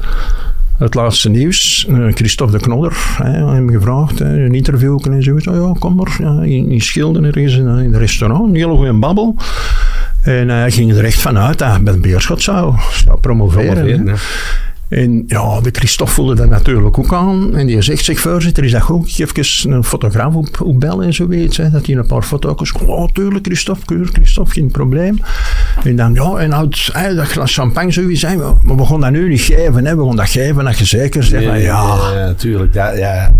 het laatste nieuws, eh, Christophe de Knodder, hè, hem gevraagd, hè, een interview en zoiets. Oh, ja, kom maar, ja, in, in Schilden ergens in, in een restaurant, een hele goede babbel. En hij ging er echt vanuit dat hij met Beerschot zou, zou promoveren. En ja, de Christophe voelde dat natuurlijk ook aan. En die zegt, zeg voorzitter, is dat goed? Ik een fotograaf op, op bellen en zoiets. Hè, dat hij een paar foto's. Oh, tuurlijk, Christophe, keur, Christophe, geen probleem. En dan, ja, en hey, dat glas champagne zou je zijn, maar we gaan dat nu niet geven, hè. we gaan dat geven dat je zeker zegt, van, ja. ja, tuurlijk. Ja, ja,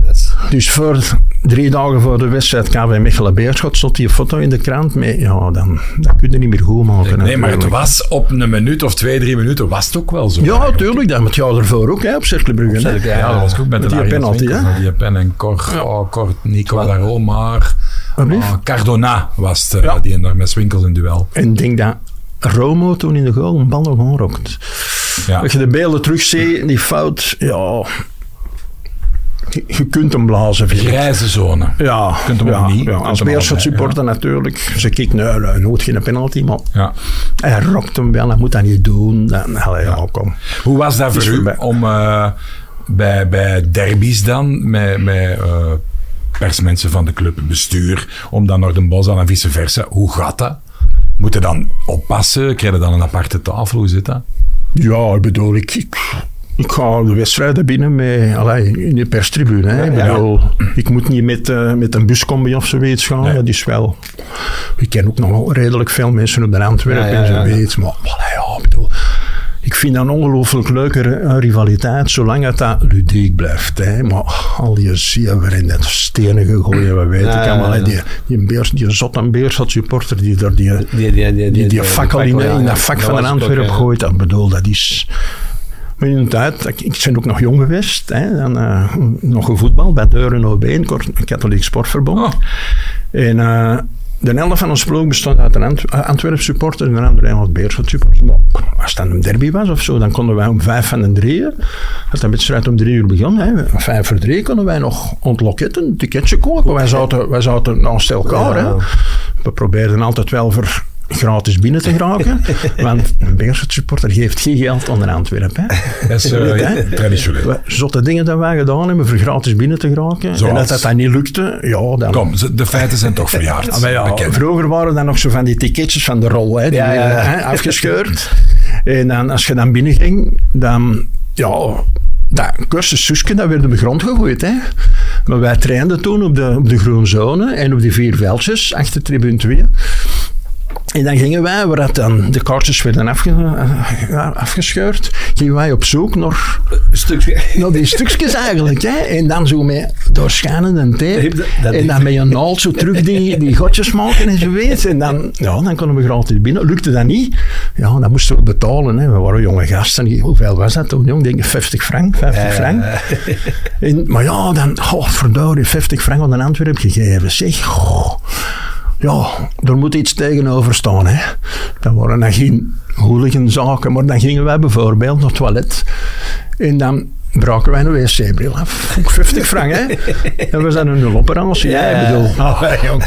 Dus voor drie dagen voor de wedstrijd KV Mechelen Beerschot stond die foto in de krant mee. Ja, dan dat kun je niet meer goed maken. Nee, maar het natuurlijk. was op een minuut of twee, drie minuten was het ook wel zo. Ja, eigenlijk. tuurlijk. Dat met jou ervoor ook, hè, op Cerkelenbrugge. Cercle, Ja, dat was goed met, Met de die penalty, hè? Die pen en Cor, oh, Cor Nico Darro, maar oh, Cardona was het, eh, Ja. die daar met Winkels in duel. En ik denk dat Romo toen in de goal een bal nog aanrokt. Ja. Als je de beelden terugziet, die fout, ja... Je, je kunt hem blazen, vind. Grijze zone. Ja, kunt hem ja, niet. Ja, als Beerschot supporter natuurlijk. Ze kijkt, nee, nee, nooit geen penalty, maar Ja. hij rokt hem wel, hij moet dat niet doen. Dan, allee, ja, kom. Hoe was dat voor u voorbij. om eh, bij, bij derbies dan, met, met eh, persmensen van de club, bestuur, om dan naar de bos aan en vice versa? Hoe gaat dat? Moet je dan oppassen? Krijg je dan een aparte tafel? Hoe zit dat? Ja, ik bedoel, ik, ik, ik ga de wedstrijden binnen met, allee, in de perstribune. Hè. Ik, Ja. bedoel, ik moet niet met, eh, met een buscombi of zoiets gaan. Nee. Dat is wel... Ik ken ook nog wel redelijk veel mensen op de Antwerpen en zoiets. Maar allee, ja, ik bedoel... Ik vind dat een ongelooflijk leuke eh, rivaliteit, zolang het dat ludiek blijft. Hè. Maar al die zeven en dat stenen gegooid, wat weet Ja, ik allemaal. ja, ja. Die, die, beers, die zot en beerschot supporter die daar die, Die, die, die, die, die fakkel in, in dat vak van een Antwerp ja. gooit, dat bedoel, dat is... Maar ik, ik ben ook nog jong geweest, hè, dan, eh, nog gevoetbal bij Deuren OB, een katholiek sportverbond. Oh. En eh, de helft van ons ploeg bestond uit een Ant Antwerp supporter en een andere uit Beerschot supporter. Maar als het dan een derby was of zo, dan konden wij om vijf van de drieën, als de wedstrijd om drie uur begon, hè, om vijf voor drie, konden wij nog ontloketten, een ticketje kopen. Wij zaten, wij zaten naast elkaar. Ja. Hè. We probeerden altijd wel voor gratis binnen te geraken, want een Beerschot supporter geeft geen geld onder Antwerpen. Dat is eh, traditioneel. Zotte dingen dat wij gedaan hebben voor gratis binnen te geraken. Zoals? En dat dat dan niet lukte, ja, dan... Kom, de feiten zijn toch verjaard. Ah, ja, vroeger waren dan nog zo van die ticketjes van de rol, hè, die werden, afgescheurd. en dan, als je dan binnenging, dan, ja, dat cursus Suske, dat werd op de grond gegooid. Hè. Maar wij trainden toen op de, op de groene zone en op die vier veldjes, achter tribune 2. En dan gingen wij, waar dan de kaartjes werden afge, eh, afgescheurd, gingen wij op zoek naar, Stukje. naar die stukjes eigenlijk. Hè. En dan zo met doorschijnende tape. En dan met je naald zo terug die, die gotjes maken en zo weet. En dan, ja, dan konden we gratis binnen. Lukte dat niet, ja, dan moesten we betalen. Hè. We waren jonge gasten. Hoeveel was dat toen, jong? Ik denk 50 frank, 50 frank. En, maar ja, dan, oh, verdorie, 50 frank aan een Antwerp gegeven. Zeg, oh, ja, er moet iets tegenover staan. Hè. Dat waren geen hooliganzaken, maar dan gingen wij bijvoorbeeld naar het toilet. En dan braken wij een wc-bril af. Ook 50 frank, hè. Dat was dan een nuloperatie. Ja. Ik bedoel, Ah, jong.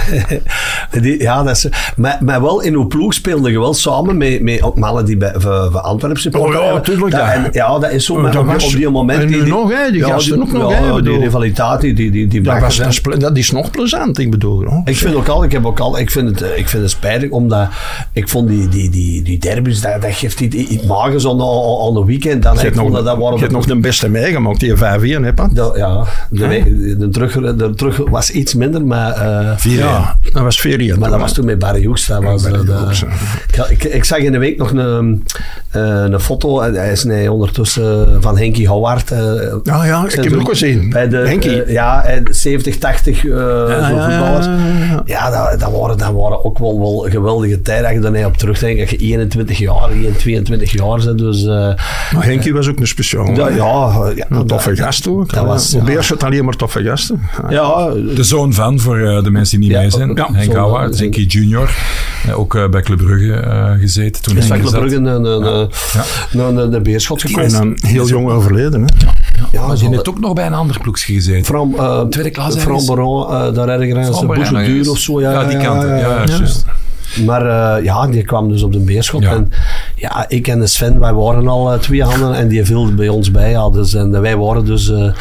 Die- ja, dat is... Maar, maar wel in uw ploeg speelde je wel samen met, met ook mannen die bij, voor, voor Antwerpen. Oh ja, tuurlijk, Dat, dat- en, ja, dat is zo. Oh, maar dat op, was- op die moment... en die, die- nog, hè, die gasten ook nog, ja, hè, die rivaliteit, die, die, die, die dat, was, dat, is, dat is nog plezant, ik bedoel. hoor. Ik vind ook al, ik heb ook al, ik vind het, eh, ik vind het spijtig, omdat ik vond die, die, die, die derbies, dat, dat geeft iets, iets magens aan, aan, aan een weekend. Dan, ik vond nog, dat, dat waren je hebt nog de beste meegemaakt, die 5-1, hè, Pat? de- ja, de, we- de, terug, de terug was iets minder, maar, eh, Vier, Ja, dat was 4 maar dat was toen met Barry Hoeks. Dat was, eh, de- Hoeks, ja. ik, ik, zag in de week nog een, eh, een foto, hij is nee, ondertussen van Henky Howard. eh, Ja, ja, ik heb hem ook gezien. Bij de, Henkie. ja, en 70, 80 eh zo'n ja, voetballers. ja, ja. Ja, dat, dat, waren, dat waren ook wel, wel geweldige tijden. Als je nee op terugdenkt, dat je 21 jaar, 21, 22 jaar bent. Dus, Maar Henkie was ook een speciaal. ja. Ja, ja, Een toffe gast ook. dat was, alleen maar toffe gasten. Ja, De zoon van, voor eh, de mensen die niet Ja, mee zijn. ja, Henk Houwaard, Henkie junior. Eh, ook eh, bij Club Brugge eh, gezeten. Toen is van zat. Brugge een, een, een, Ja. een, een, een beerschot En gekomen. heel jong overleden. Hè. Ja, maar zal- heeft ook nog bij een ander ploegje gezeten. From, uh, Tweede klas ergens? Baron, eh, daar ergens, de. Duur of zo. Ja, Ja, die kant. Ja. juist. Maar eh, ja, die kwam dus op de beerschot. Ja. En ja, ik en de Sven, wij waren al eh, twee handen en die viel bij ons bij. Ja, dus, en wij waren dus eh,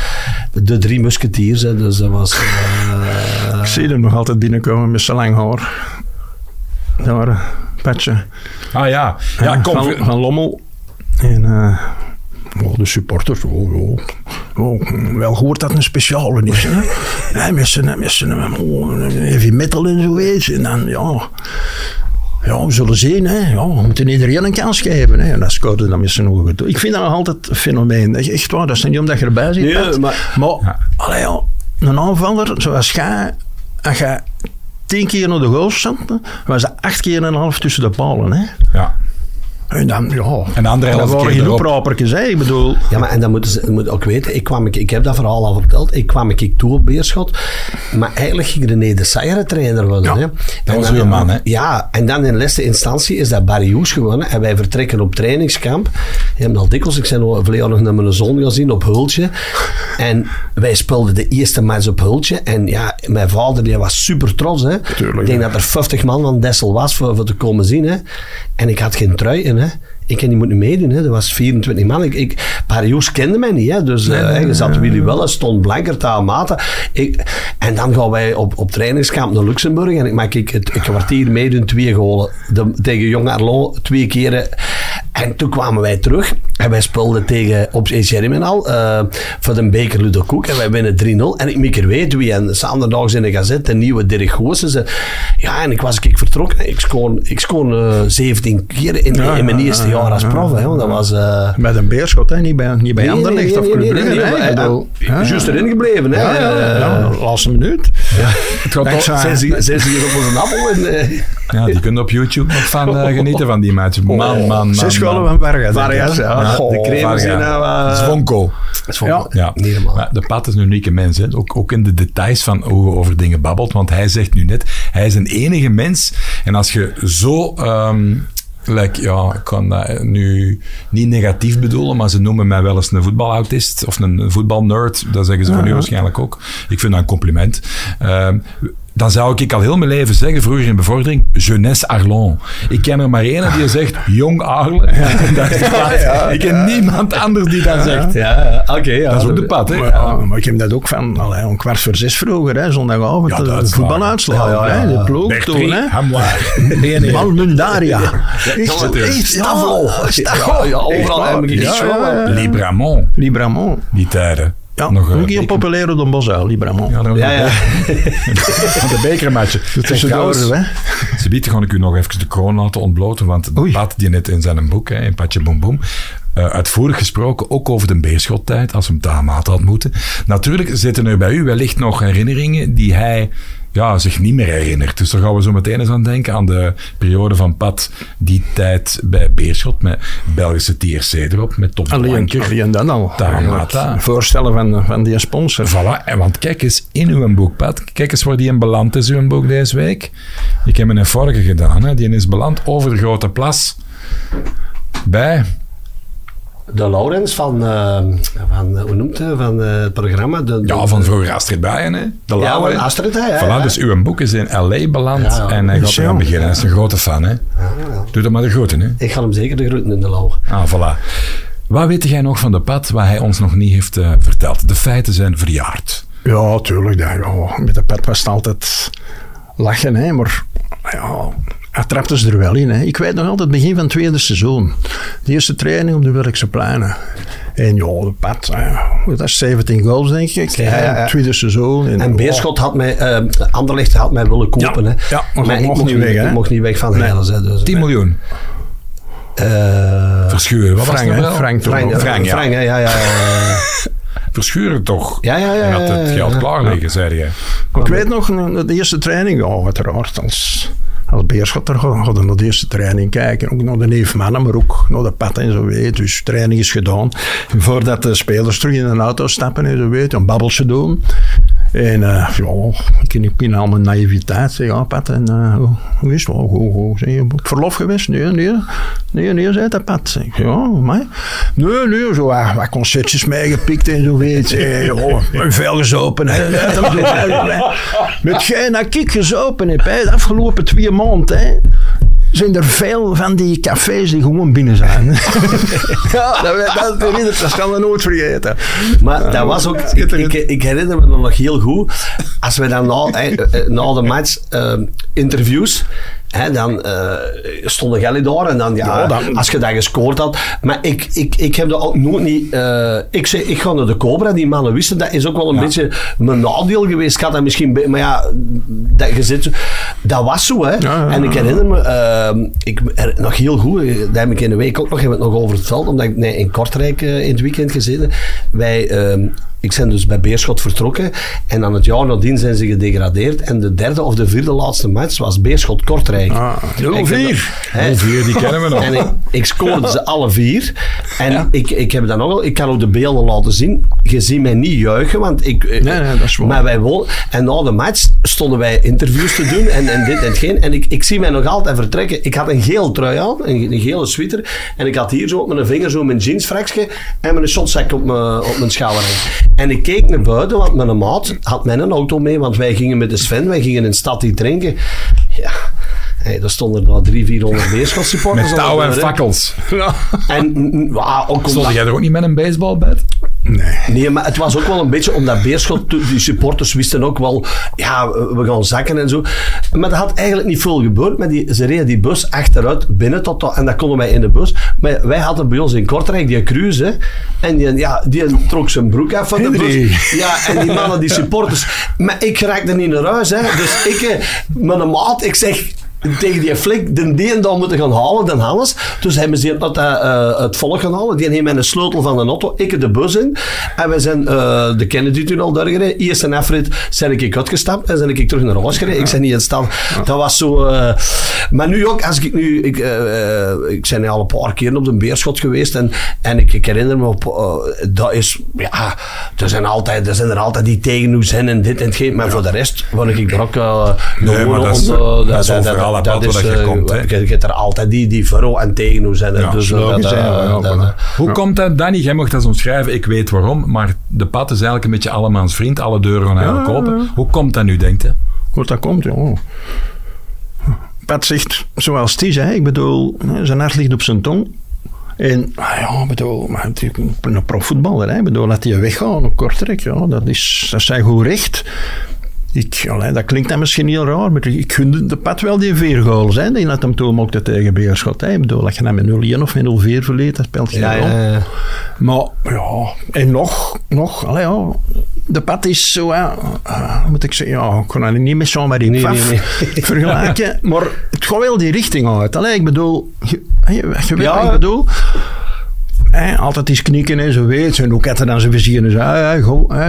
de drie musketiers. Hè, dus dat was... eh, Ik zie hem nog altijd binnenkomen met zijn lang haar. Daar, Patje. Ah ja, ja kom. van, van Lommel. En eh, oh, de supporters. Oh, oh, oh, wel gehoord dat een speciale is. Hè? Ja, met zijn, met zijn oh, heavy metal en zoiets. En dan, ja. Ja, we zullen zien. Hè. Ja, we moeten iedereen een kans geven. Hè. En dat scoorde dan met zijn ogen toe. Ik vind dat nog altijd een fenomeen. Echt waar, dat is niet omdat je erbij zit. Nee, maar- maar allee, ja, een aanvaller zoals jij, als je tien keer naar de goal stond, was dat acht keer en een half tussen de palen. Hè. Ja. En dan, ja, En de andere helft waren keer geen. Hè. Ik bedoel, Ja, maar en dan moeten ze moeten ook weten, ik, kwam, ik, ik heb dat verhaal al verteld, ik kwam ik toe op Beerschot, maar eigenlijk ging René de Sayer trainer worden. Ja, hè. dat was uw man, hè? Ja, en dan in laatste instantie is dat Barry Hoes gewonnen en wij vertrekken op trainingskamp. Je hebt al dikwijls, ik ben al verleden nog naar mijn zoon gezien op Hultje. En wij speelden de eerste match op Hultje en ja, mijn vader die was super trots. Hè. Tuurlijk, ik denk ja. dat er 50 man van Dessel was voor, voor te komen zien. Hè. En ik had geen trui in. Hè. Ik heb niet moeten meedoen. Hè. Er was 24 man. Ik, ik, Barrios kende mij niet. Hè. Dus eh, je zat Willy Welles, stond blanker, taal maten. Ik, en dan gaan wij op, op trainingskamp naar Luxemburg. En ik maak ik het een kwartier meedoen, twee golen. De, tegen Jong Arlo, twee keren. En toen kwamen wij terug. En wij speelden tegen op Germinal eh voor de beker Ludo Koek. En wij winnen 3-0. En ik meek er weet wie. En zaterdags in de gazette, de nieuwe Dirk Goossen. Ze, ja, en ik was ik vertrokken. Ik scoor, ik scoor eh, 17 keer in, Ja, in mijn ja, eerste ja, jaar als prof. Hè, want dat was... eh, met een beerschot, hè. niet bij, niet bij nee, Anderlecht nee, of Club Brugge, ja, Juist erin gebleven. Hè. Ja, ja, Eh, ja, laatste minuut. Het gaat Dankzij- toch- Zes uur zes uur op onze appel. En, eh, Ja, die kunnen op YouTube nog van eh, genieten van die match. Man, man, man. Zes golen van Vargas. Vargas, ja. Goh, De crème zijn nou... eh, Zvonko. is van- Ja. Ja. Maar de Pat is een unieke mens. Hè. Ook, ook in de details van hoe je over dingen babbelt. Want hij zegt nu net, hij is een enige mens. En als je zo... ehm, like, ja, ik kan dat nu niet negatief bedoelen, maar ze noemen mij wel eens een voetbalautist of een voetbalnerd. Dat zeggen ze van u waarschijnlijk ook. Ik vind dat een compliment. Ehm, dan zou ik al heel mijn leven zeggen, vroeger in bevordering, jeunesse Arlon. Ik ken er maar één die zegt, jong Pat. Ik ken niemand anders die dat zegt. Ja, oké. Dat is ook de Pat, hè? Maar, ik heb dat ook van allee, om kwart voor zes vroeger, hè, zondagavond, Ja, de dat voetbaluitslag. hè. De ploeg toen, hè. Hamlaar. Malmundaria. Stavro. Stavro. Overal heb ik. Libramont, Libramont. die tijden. Ja, Nog, eh, een keer beker- populair op de Bosuil, Libramont. Ja, Ja, ja. Van de bekermatchen. Zeg, Tussendoor, trouwens, hè. Ze biedt gewoon ik u nog even de kroon laten ontbloten, want Oei. Pat die net in zijn boek, hè, in Patje Boom Boom, eh, uitvoerig gesproken, ook over de beerschottijd, als we hem Tahamaat had moeten. Natuurlijk zitten er bij u wellicht nog herinneringen die hij ja, zich niet meer herinnert. Dus daar gaan we zo meteen eens aan denken, aan de periode van Pat, die tijd bij Beerschot, met Belgische TRC erop, met Tom Alleen, Blanker. alleen dan al. Voorstellen van, van die sponsor. Voilà, en want kijk eens in uw boek, Pat. Kijk eens waar die in beland is, uw boek deze week. Ik heb een vorige gedaan, hè. die is beland over de Grote Plas. Bij, De Laurens van, eh, van eh, hoe noemt het, van eh, het programma? De, de- ja, van vroeger Astrid Bijen, hè. De Ja, van Astrid, hè, Voilà, ja. dus uw boek is in L.A. beland Ja, ja. en hij gaat eraan beginnen. Hij is een grote fan, hè. Ja, ja. Doe dat maar de grote, hè. Ik ga hem zeker de groeten in de lauw. Ah, voilà. Wat weet jij nog van de pad wat hij ons nog niet heeft verteld? De feiten zijn verjaard. Ja, tuurlijk. Ja, met de pet was het altijd lachen, hè, maar ja, hij trapte ze er wel in. Hè. Ik weet nog altijd het begin van het tweede seizoen. De eerste training op de Werkse pleinen. En ja, de hè, dat is 17 goals, denk ik. Ja, ja, ja. hè, Tweede seizoen. En Beerschot had mij, eh Anderlecht had mij willen kopen. Ja, hè. ja, maar ik mocht niet weg, hè. Ik mocht niet weg van Nee. Heiles. Hè, dus, 10 miljoen. Eh, Verschuren. Wat Frank, was? Frank Frank. Frank, ja. Frank, hè, ja, ja, ja. Verschuren toch? Ja, ja, ja, En had het geld klaar liggen, zei. Maar ik weet nog, de eerste training, ja, uiteraard, als, als er gaat hij naar de eerste training kijken. Ook naar de neef mannen, maar ook naar de pad en zo weet. Dus training is gedaan. Voordat de spelers terug in een auto stappen en zo weet, een babbeltje doen. En uh, ja, ik in, in al mijn naïviteit zeg, ja Pat, en uh, hoe, hoe is het? Oh, goed, goed. Zeg je op verlof geweest? Nee, nee. Nee, nee, zei dat Pat. Zeg, ja, maar. Nee, nee, zo wat, wat concertjes meegepikt en zo weet. Zeg, ja, veel gezopen. Hè. Met geen dat ik gezopen heb, hè, de afgelopen twee maanden, hè, zijn er veel van die cafés die gewoon binnen zijn. ja, dat, dat, dat, dat kan we nooit vergeten. Maar dat was ook, ik, ik, ik herinner me nog heel goed, als we dan na, eh, eh, na de match eh, interviews, Dan uh, stond Gelly daar en dan, ja, dan, als je dat gescoord had. Maar ik, ik, ik heb dat ook nooit niet... Uh, ik zei, ik ga naar de Cobra, die mannen wisten, dat is ook wel een beetje mijn nadeel geweest. Ik had dat misschien... Maar ja, dat, je zit, dat was zo, hè. en ik herinner me, uh, ik, er, nog heel goed, daar heb ik in de week ook nog, hebben het nog over verteld, omdat ik nee, in Kortrijk in het weekend gezeten. Wij ehm, ik ben dus bij Beerschot vertrokken. En aan het jaar nadien zijn ze gedegradeerd. En de derde of de vierde laatste match was Beerschot Kortrijk. Ah, 04. 04, die kennen we nog. En ik, ik scoorde ze alle vier. En ik, ik heb dan nog wel, ik kan ook de beelden laten zien. Je ziet mij niet juichen, want ik. Nee, nee, dat is waar. Maar wij wonen. En na de match stonden wij interviews te doen en, en dit en hetgeen. En ik, ik zie mij nog altijd vertrekken. Ik had een geel trui aan, een, een gele sweater. En ik had hier zo op mijn vinger zo mijn jeansfraksje en mijn shotzak op mijn, op mijn schouder. En ik keek naar buiten, want mijn maat had mijn auto mee, want wij gingen met de Sven, wij gingen in stad die drinken. Ja, Hey, er stonden er drie, vierhonderd Beerschot-supporters. Met touwen en fakkels. Ja. En, wow, ook Stond jij er ook niet met een baseballbed? Nee. Nee, maar het was ook wel een beetje omdat Beerschot, die supporters wisten ook wel, ja, we gaan zakken en zo. Maar dat had eigenlijk niet veel gebeurd. Maar die, ze reden die bus achteruit binnen tot, en dat konden wij in de bus. Maar wij hadden bij ons in Kortrijk die cruise, en die, ja, die trok zijn broek af van de bus. Ja, en die mannen, die supporters. Maar ik raakte niet naar huis, hè. Dus ik, eh, met een maat, ik zeg, tegen die flik de deen dan moeten gaan halen, dan Hannes. Dus hebben ze het, uh, het volk gaan halen. Die neemt een sleutel van de auto, ik de bus in. En we zijn uh, de Kennedy-tunnel doorgereden. Eerst een afrit zijn ik uitgestapt en zijn ik terug naar huis gereden. Ik ben niet in stand. Dat was zo... Uh, maar nu ook, als ik nu... Ik, ik ben al een paar keer op de Beerschot geweest en, en ik, ik herinner me op... dat is... Ja, er zijn, altijd, er zijn er altijd die tegen zijn en dit en geen. Maar voor de rest word ik er ook... nee, maar dat dat, dat, dat, dat is, dat je komt. Je, je hebt er altijd die, die voor en tegen hoe zijn. Ja, dus, dat, dat, dat, Hoe komt dat, Danny? Jij mocht dat omschrijven, ik weet waarom, maar de pad is eigenlijk een beetje allemaans vriend, alle deuren gaan eigenlijk open. Hoe komt dat nu, denkt je? Hoe dat komt, joh. Pat zegt, zoals die zei, ik bedoel, zijn hart ligt op zijn tong. En ah ja, bedoel, maar een profvoetballer, hè, bedoel, laat hij weggaan op Kortrijk, ja, dat is, dat is zijn goed recht. Ik, allee, dat klinkt dan misschien heel raar, maar ik gunde de pad wel die vier goals. Hè, die net hem toen mocht tegen Beerschot. Hè. Ik bedoel, dat je dan met 0-1 of met 0-4 verleed, dat speelt geen ja, rol. ja, ja. Maar ja, en nog, nog allee, ja, de pad is zo, ja, uh, moet ik zeggen, ja, ik kon dat niet met Jean-Marie nee, nee, nee. vergelijken, maar het gaat wel die richting uit. Allee, ik bedoel, je, je, je weet Ja. wat ik bedoel. Hè, altijd eens knikken en zoiets. En ook had dan zijn vizier en zei, hè,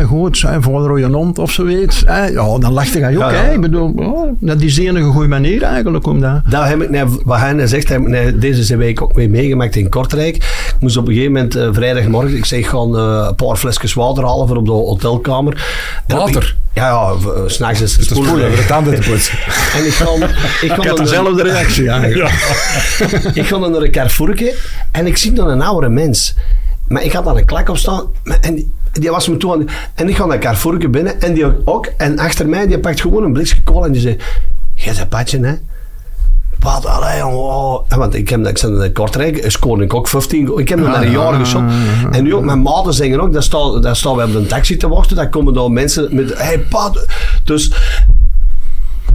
goed, hè, voor je hond of zoiets. Hè. Ja, dan lachte hij ook. Ja, ja. Ik bedoel, oh, dat is de enige goede manier eigenlijk om dat... Daar heb ik, wat hij zegt, heb ik deze week ook mee meegemaakt in Kortrijk. Ik moest op een gegeven moment uh, vrijdagmorgen, ik zeg gewoon uh, een paar flesjes water halen voor op de hotelkamer. Water? Ja, ja, uh, s'nachts is het spoelen. voor de tanden te poetsen. En ik ga, ik ga Ik had naar- dezelfde reactie eigenlijk. ik ga dan naar een Carrefourke en ik zie dan een oudere mens. Maar ik had daar een klak op staan en die, die was me toen aan- En ik ga naar Carrefourke binnen en die ook. En achter mij, die pakt gewoon een blikje kool en die zei... Jij bent patje, hè? Wat, allee, jongen, oh. Want ik heb ik zat in Kortrijk, scoorde ik ook 15 goals. Ik heb nog naar een jaar geschot. En nu ook, mijn maten zeggen ook, daar staan, daar staan we op een taxi te wachten, daar komen dan mensen met, hey, pat. Dus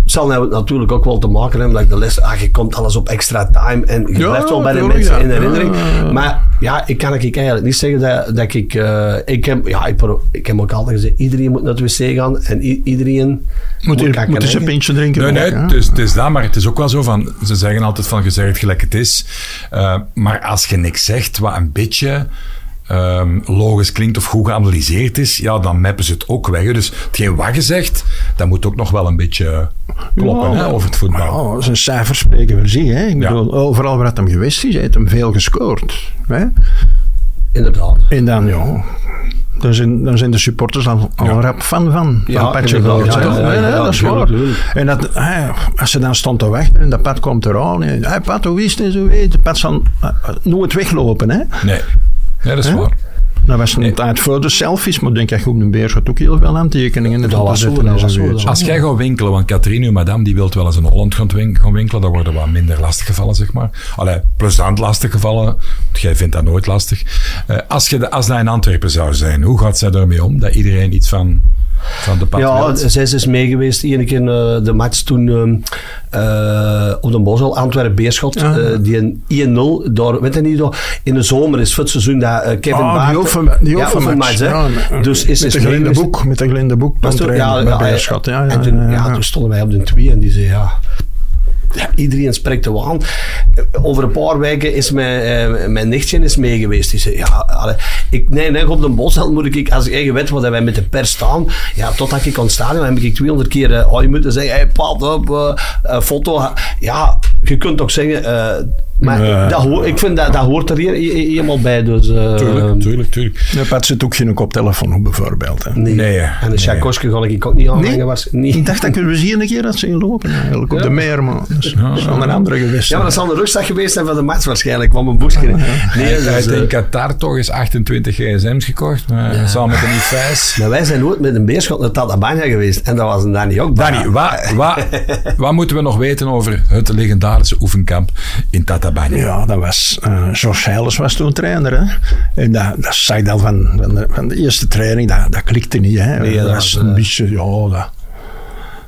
het zal nou natuurlijk ook wel te maken hebben dat de les, ah, je komt alles op extra time en je Ja, blijft wel bij de mensen ja. in herinnering. Ja. Maar ja, ik kan ik eigenlijk niet zeggen dat, dat ik, eh, ik heb, ja, ik, ik heb ook altijd gezegd, iedereen moet naar het wc gaan en iedereen Moet je kakken, moet eens een pintje drinken. Nee, nee, het is, het is dat, maar het is ook wel zo van, ze zeggen altijd van, je zegt het gelijk het is. Eh, maar als je niks zegt wat een beetje ehm, logisch klinkt of goed geanalyseerd is, ja, dan mappen ze het ook weg. Dus hetgeen wat je zegt, dat moet ook nog wel een beetje kloppen Ja, hè, over het voetbal. Ja, zijn cijfers spreken voor zich. Hè. Ik Ja. bedoel, overal waar het hem geweest is, heeft hem veel gescoord. Hè. Inderdaad. En dan, ja... Dan zijn, dan zijn de supporters al, al Ja. rap fan van, Ja, van Ja, ja, ja, Nee, nee, ja, dat is waar. En dat, hè, als ze dan stond te wachten en dat pad komt eraan. En, hey, Pat, hoe is het en zo weet. Pad zal eh, eh, nooit weglopen. Hè. Nee, nee dat is Hè? waar. Dat was een tijd voor de selfies, maar ik denk je op een beer gaat ook heel veel aantekeningen zo, zetten dat zo, Als jij gaat winkelen, want Catherine, uw madame, die wil wel eens in Holland gaan, win- gaan winkelen, dan worden wat minder lastig gevallen, zeg maar. Allee, plezant lastig gevallen. want Jij vindt dat nooit lastig. Eh, als, je de, als dat in Antwerpen zou zijn, hoe gaat zij daarmee om? Dat iedereen iets van de Ja, zij is mee geweest. Eén keer eh, de match toen eh, op de Bosel, Antwerpen-Beerschot. Ja. eh, die een 1-0, daar, weet je niet, daar, in de zomer is het seizoen dat Kevin Ah, Baart... die oefen- die ja, hè. Ja, dus is met de glinde boek, met de glinde boek. Toen- ja, ja, Beerschot. Ja, en toen, ja. toen stonden wij op de twee en die zei ja. Ja, iedereen spreekt er aan. Over een paar weken is mijn, eh, mijn nichtje is mee geweest. Die zei, ja, allee, ik, nee, nee, op de bos moet ik, als ik eigen weet wat wij met de pers staan, ja, totdat ik kon staan, dan heb ik 200 keer uh, oh, je moeten zeggen, hey, pad op, eh, foto. Ja, je kunt ook zeggen, eh, maar Nee. dat hoor, ik vind dat, dat hoort er hier, hier- helemaal bij. Dus, eh, Tuurlijk, tuurlijk, tuurlijk. De Pat zit ook geen koptelefoon op bijvoorbeeld. Hè. Nee. Nee, en een nee. Tchaikovsky ga ik ook niet aanhangen. Was, niet. Ik dacht dat we zien een keer dat ze lopen eigenlijk op Ja. de meer, maar dat is, dat is wel een andere geweest. Ja, maar dat zal de rustdag geweest zijn van de match waarschijnlijk, van mijn boekje. Nee, Hij dus, heeft in Qatar toch eens 28 gsm's gekocht, maar samen met een i5. maar wij zijn nooit met een beerschot naar Tatabanya geweest. En dat was een Danny ook bij. Danny, wat, wat, wat moeten we nog weten over het legendarische oefenkamp in Tatabanya? Ja, dat was... eh George Heilers was toen trainer. Hè? En dat, dat zag ik al van, van, de, van de eerste training. Dat, dat klikte niet. Hè? Nee, dat dat was was, een eh, beetje... Ja, dat...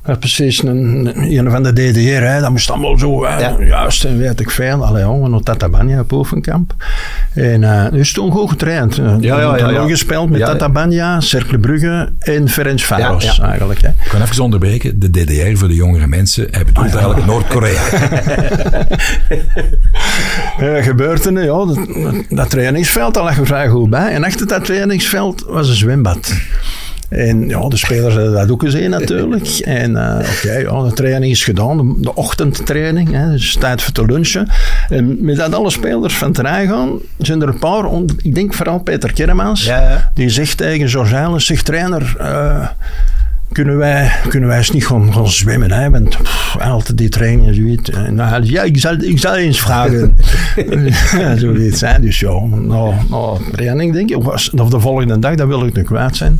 Dat is precies een, van de DDR, hè. dat moest allemaal zo, hè. Ja. juist en weet ik veel. Allee, jongen, naar Tatabanya op oefenkamp. En uh, dus toen goed getraind. Uh, Ja, ja, ja, ja. gespeeld met Ja, ja. Tatabanya, Cercle Brugge en Ferencvaros Ja, ja. eigenlijk. Hè. Ik kan even onderbreken. De DDR voor de jongere mensen. Hij bedoelt eigenlijk Noord-Korea. Uh, gebeurde er, ja, dat, dat trainingsveld, daar lag er vrij goed bij. En achter dat trainingsveld was een zwembad. En ja, de spelers hadden dat ook gezien natuurlijk. En uh, oké, ja, de training is gedaan, de, ochtendtraining, hè, dus tijd voor te lunchen. En met dat alle spelers van terrein gaan, zijn er een paar, ik denk vooral Peter Kermans, Ja, ja. die zegt tegen George zegt trainer, uh, kunnen wij, kunnen wij eens niet gaan, gaan zwemmen? Hè? Want pff, altijd die trainingen, zoiets. En dan ja, ik zal, ik zal eens vragen. Zoiets, hè? Dus ja, nou, training denk ik, of, was- of de volgende dag, dat wil ik nog kwijt zijn.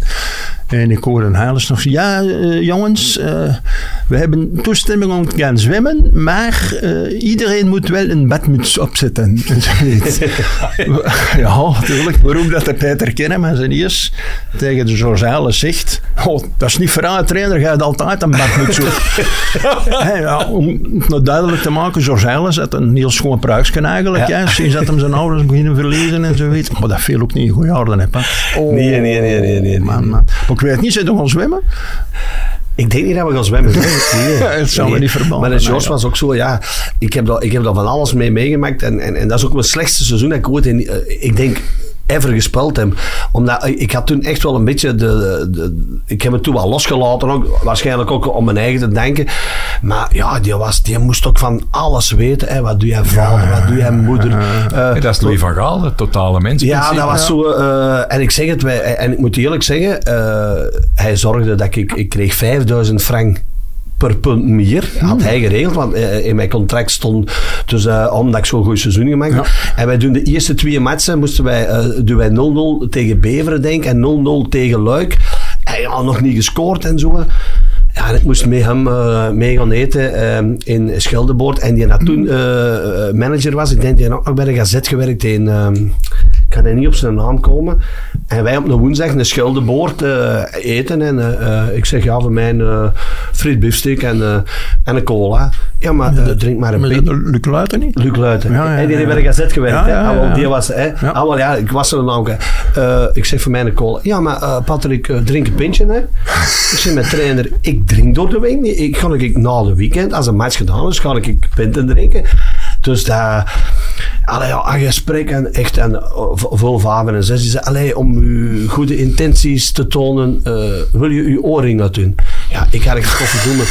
En ik hoorde een Heilers nog zeggen, ja eh, jongens, eh, we hebben toestemming om te gaan zwemmen, maar eh, iedereen moet wel een badmuts opzetten. Ja, natuurlijk. Waarom dat de Peter Kennemans en eerst tegen de George Heilers zegt, oh, dat is niet voor een trainer, je hebt altijd een badmuts op. Ja, om het duidelijk te maken, George Heilers had een heel schoon pruiksken eigenlijk. Ja. Hè, sinds dat hem zijn ouders beginnen verliezen en zoiets. Maar dat viel ook niet in goede orde. Hè. Oh, Nee, nee, nee, nee, nee, Man, man. Maar ik weet niet, zijn toch gaan zwemmen? Ik denk niet dat we gaan zwemmen. Nee. Het zou me niet verbazen, Maar de George nee, was ook zo, ja. Ik heb daar, ik heb daar van alles mee meegemaakt. En, en, en dat is ook mijn slechtste seizoen dat ik ooit in, eh, ik denk, ever gespeeld heb. Omdat eh, ik had toen echt wel een beetje de, de ik heb het toen wel losgelaten ook. Waarschijnlijk ook om mijn eigen te denken. Maar ja, die, was, die moest ook van alles weten. Hè. Wat doe jij vader, wat doe jij moeder. Eh, dat is Louis van Gaal, de totale mens. ja, dat was zo. eh, en ik zeg het, wij, en ik moet eerlijk zeggen, eh, hij zorgde dat ik, ik kreeg 5000 frank per punt meer. Had hij geregeld, want eh, in mijn contract stond, dus eh, omdat ik zo'n goed seizoen gemaakt heb. En wij doen de eerste twee matchen, moesten wij, eh, doen wij 0-0 tegen Beveren, denk ik, en 0-0 tegen Luik. Hij had nog niet gescoord en zo. Ja, en ik moest met hem eh, mee gaan eten eh, in Schilderboord. En die dat toen eh, eh, manager was. Ik denk die had ook nog bij de Gazet gewerkt in... eh, ik kan er niet op zijn naam komen. En wij op een woensdag een Schilderboord eh, eten. En ik zeg, ja, voor mij een uh, friet biefstuk en, en een cola. Ja, maar drink maar een pint. Luc Luiten niet? Luc Luiten. Ja, ja, die heeft bij de Gazet gewerkt. Hè. Ah. Die was, hè. Ja. Ah, ja, ik was er dan ik zeg voor mij een cola. Ja, maar Patrick, drink een pintje. Hè. ik zeg mijn trainer, ik drink door de week niet. Ik ga ik na de weekend, als een match gedaan is, ga ik pinten drinken. Dus dat... Allee, ja, een gesprek en echt en, vol vader en zes. Die zei, om uw goede intenties te tonen, eh, wil je uw oorring dat doen? Ja, ik had godverdomme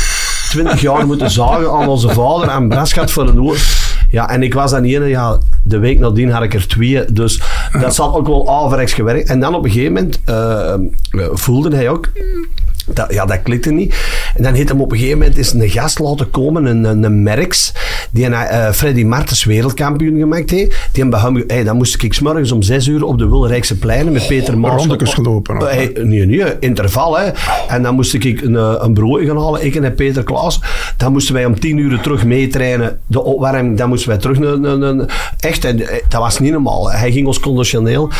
20 jaar moeten zagen aan onze vader en Brasgat voor een oor. Ja, en ik was dan ene, ja, de week nadien had ik er twee. Dus dat zat ook wel averechts gewerkt. En dan op een gegeven moment eh, voelde hij ook dat, ja, dat klikte niet. En dan heeft hem op een gegeven moment is een gast laten komen, een, een, een Merks, die eh, Freddy Martens wereldkampioen gemaakt heeft. Die hem bij hem, hey, dan moest ik 's morgens om zes uur op de Wilrijkse pleinen met Peter Maas. rondekes gelopen, Eh, hey, nee, nee, interval. Hè. En dan moest ik een, eh, een brood gaan halen, ik en Peter Klaas. Dan moesten wij om tien uur terug meetrainen. De opwarming, dan moesten wij terug. Een, een, een, echt, en, dat was niet normaal. Hij ging ons conditioneel.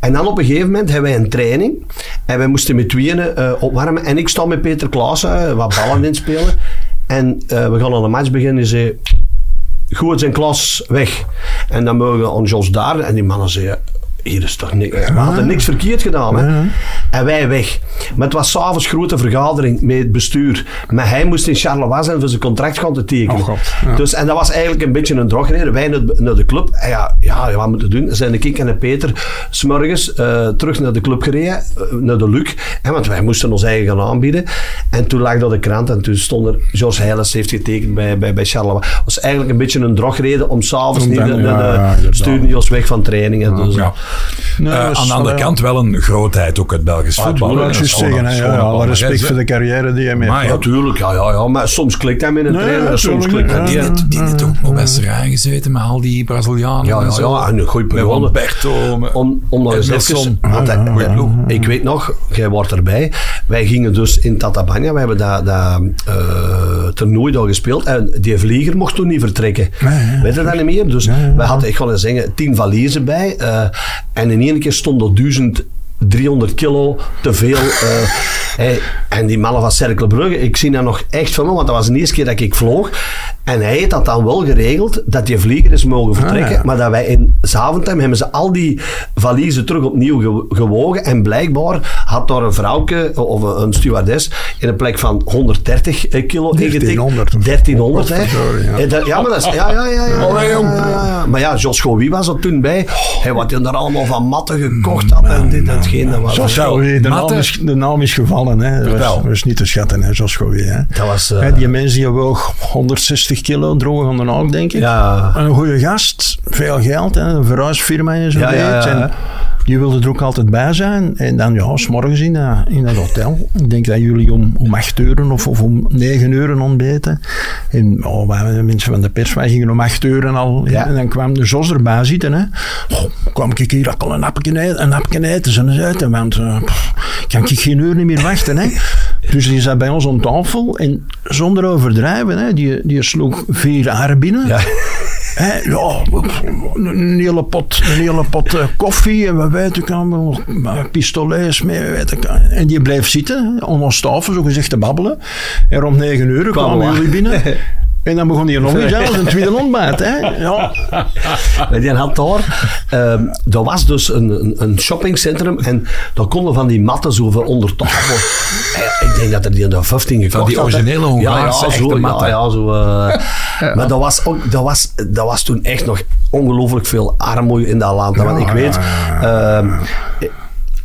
En dan op een gegeven moment hebben wij een training. En wij moesten met tweeën opwarmen. En ik sta met Peter Klaassen eh, wat ballen inspelen. En eh, we gaan aan de match beginnen. En zei, goed zijn klas weg. En dan mogen we aan Jos daar. En die mannen zeiden, hier is toch niks. We hadden niks verkeerd gedaan. Hè? En wij weg. Maar het was s'avonds grote vergadering met het bestuur. Maar hij moest in Charleroi zijn voor zijn contract gaan te tekenen. Oh, ja. Dus, en dat was eigenlijk een beetje een drogreden. Wij naar, de club. En ja, ja, wat moeten doen? Zijn de Kik en de Peter s'morgens eh, terug naar de club gereden. eh, naar de Luc. Hè, want wij moesten ons eigen gaan aanbieden. En toen lag dat de krant. En toen stond er... George Heiles heeft getekend bij, bij, bij Charleroi. Dat was eigenlijk een beetje een drogreden om s'avonds niet de, de, de weg van trainingen. Dus, Ja. Nee, Eh, aan de andere kant wel een grootheid ook het Belgisch Ah, voetbal. Dat juist zeggen. Ja, een alle respect voor de carrière die je mee Maar ja, Ja, tuurlijk. Ja, ja, ja. Maar soms klikt hij met een Nee, trainer. Soms klikt hij ja. Die niet. heeft, die heeft ook nog bij Serijn gezeten met al die Brazilianen. Ja, en ja, zo. ja. En een goede Met periode. Lamberto. met- Om, om nog eens Edmilson. even... Want Ja, hij- ja, wij- ja, ja. Ik weet nog, jij wordt erbij. Wij gingen dus in Tatabanya. We hebben dat, dat eh, toernooi daar gespeeld. En die vlieger mocht toen niet vertrekken. ja. Weet je dat niet meer? Dus wij hadden, ik ga eens zeggen, tien valiezen bij. eh, en in één keer stond er 1300 kilo te veel. eh, hey, en die mannen van Cercle Brugge, ik zie dat nog echt van me, want dat was de eerste keer dat ik vloog. En hij heeft dat dan wel geregeld, dat die vlieger is mogen vertrekken. ja. Maar dat wij in Zaventem hebben ze al die valiezen terug opnieuw ge- gewogen. En blijkbaar had daar een vrouwke of een stewardess in een plek van 130 kilo ingetikt. 1300. 1300, hè. Godverdorie, ja. Maar dat is... Ja, ja, ja. ja. Maar ja, Jos wie was er toen bij. Hij wat hij er allemaal van matten gekocht had en dit en hetgeen. Dat was, de, naam is, de naam is gevallen. Hè. Dat, was, niet te schatten, hè, hè. dat was eh, Hè, die mens die woog 160 kilo, droog aan de naald, denk ik. ja, Een goede gast, veel geld, hè, een verhuisfirma en zo. Ja, ja. En die wilde er ook altijd bij zijn. En dan, ja, s'morgens in, dat- in dat hotel. Ik denk dat jullie om, om acht uur of, of om negen uur ontbeten. En oh, wij, de mensen van de pers, wij gingen om acht uur al. Ja. En dan kwam de Jos erbij zitten. Hè. Oh, kwam ik hier al een hapje eten, een hapje eten. Zijn ze uit, want uh, kan ik geen uur niet meer wachten. Hè. Dus die zat bij ons aan tafel. En zonder overdrijven, hè, die, die sloeg vier aren binnen. Ja. Hè, ja, een hele pot, een hele pot eh, koffie en wat weet ik pistolets mee, weet ik. En die bleef zitten, aan ons tafel, zo gezegd te babbelen. En rond negen uur kwamen we. jullie binnen. En dan begon hij nog eens aan, een tweede ontbijt. Hè. Ja. Die had daar, ehm dat was dus een, een, een shoppingcentrum en daar konden van die matten zo voor onder tafel. Eh, ik denk dat er die er 15 gekocht die had, hè. originele Hongaarse ja, ja, zo, ja, matten. Ja, zo, eh, Maar dat was, ook, dat, was, dat was toen echt nog ongelooflijk veel armoede in dat land. Want ik Ja, weet, ja, ehm,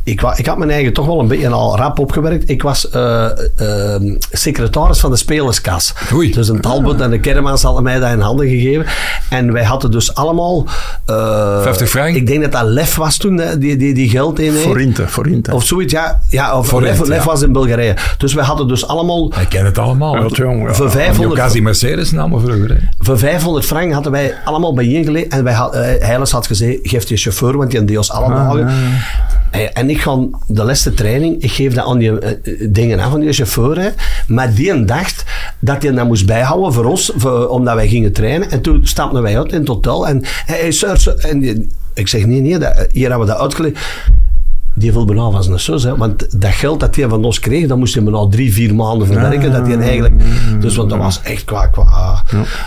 ik, ik had mijn eigen toch wel een beetje al rap opgewerkt. Ik was eh, ehm, secretaris van de spelerskas. Oei. Dus een Talbot en de Kermans hadden mij dat in handen gegeven. En wij hadden dus allemaal... eh, 50 frank? Ik denk dat dat Lef was toen, die, die, die geld in Forinte, forinte. Of zoiets, ja. ja of Forint, Lef, Lef ja. was in Bulgarije. Dus wij hadden dus allemaal... Ik ken het allemaal. Ja, jong, ja. Voor want 500, Occasie Mercedes namen vroeger. hè. voor 500 frank hadden wij allemaal bijeengelegd. En wij had, eh, Heiles had gezegd, geef die chauffeur, want die deed ons alle dagen. Eh, En ik ga de laatste training, ik geef dat aan die eh, eh, dingen aan van die chauffeur. Maar die dacht dat hij dat moest bijhouden voor ons, voor- omdat wij gingen trainen. En toen stapten wij uit in het hotel. En, hey, sir, en ik zeg, nee, nee, dat, hier hebben we dat uitgelegd. Die wil bijna van zijn zus, hè. want dat geld dat hij van ons kreeg, dat moest hij bijna drie, vier maanden verwerken. dat hij eigenlijk, dus want dat was echt qua, qua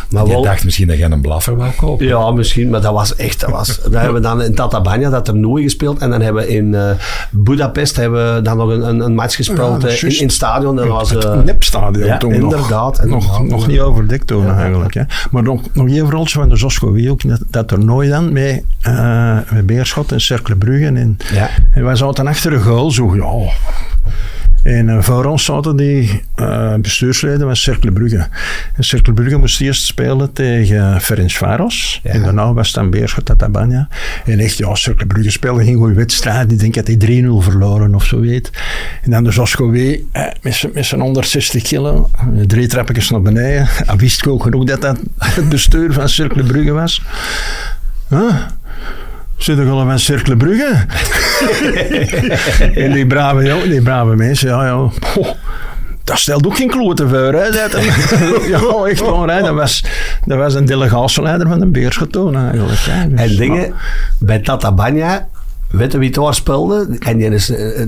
maar Je wel, dacht misschien dat jij een blaffer wou kopen. ja, misschien, maar dat was echt. Dat was, dan hebben we dan in Tatabanya dat toernooi gespeeld. En dan hebben we in eh Budapest hebben we dan nog een, een, een match Ja, gespeeld dat is in, in het stadion. Dat was, het eh, nepstadion ja, toen inderdaad, nog. Nog, nog niet overdekt toen eigenlijk. Hè. Maar nog, nog één verhaaltje van de Zosco wie ook. Dat, dat toernooi dan met, eh met Beerschot en Cercle Brugge. En, Ja. en wij zaten achter een goal zo, ja... En eh, voor ons zaten die eh, bestuursleden van Cercle Brugge. En Cercle Brugge moest eerst spelen tegen Ferencvaros. Ja. En daarna was het dan Beerschot Tatabanya. En echt, ja, Cercle Brugge speelde geen goede wedstrijd. Ik denk dat hij 3-0 verloren of zo weet. En dan de Zosco eh, met met zijn 160 kilo. Drie trappetjes naar beneden. Hij wist ook genoeg dat dat het bestuur van Cercle Brugge was. Huh? Zit er gewoon van Cercle Brugge? en die brave, ja, die brave mensen, ja, ja. Dat stelt ook geen klote voor, hè. Dat, ja, echt waar, hè. Dat was, dat was een delegatieleider van de Beersgetoon eigenlijk. Hè. Dus, En dingen, bij Tatabanya Weet je wie daar speelde? En die is uh,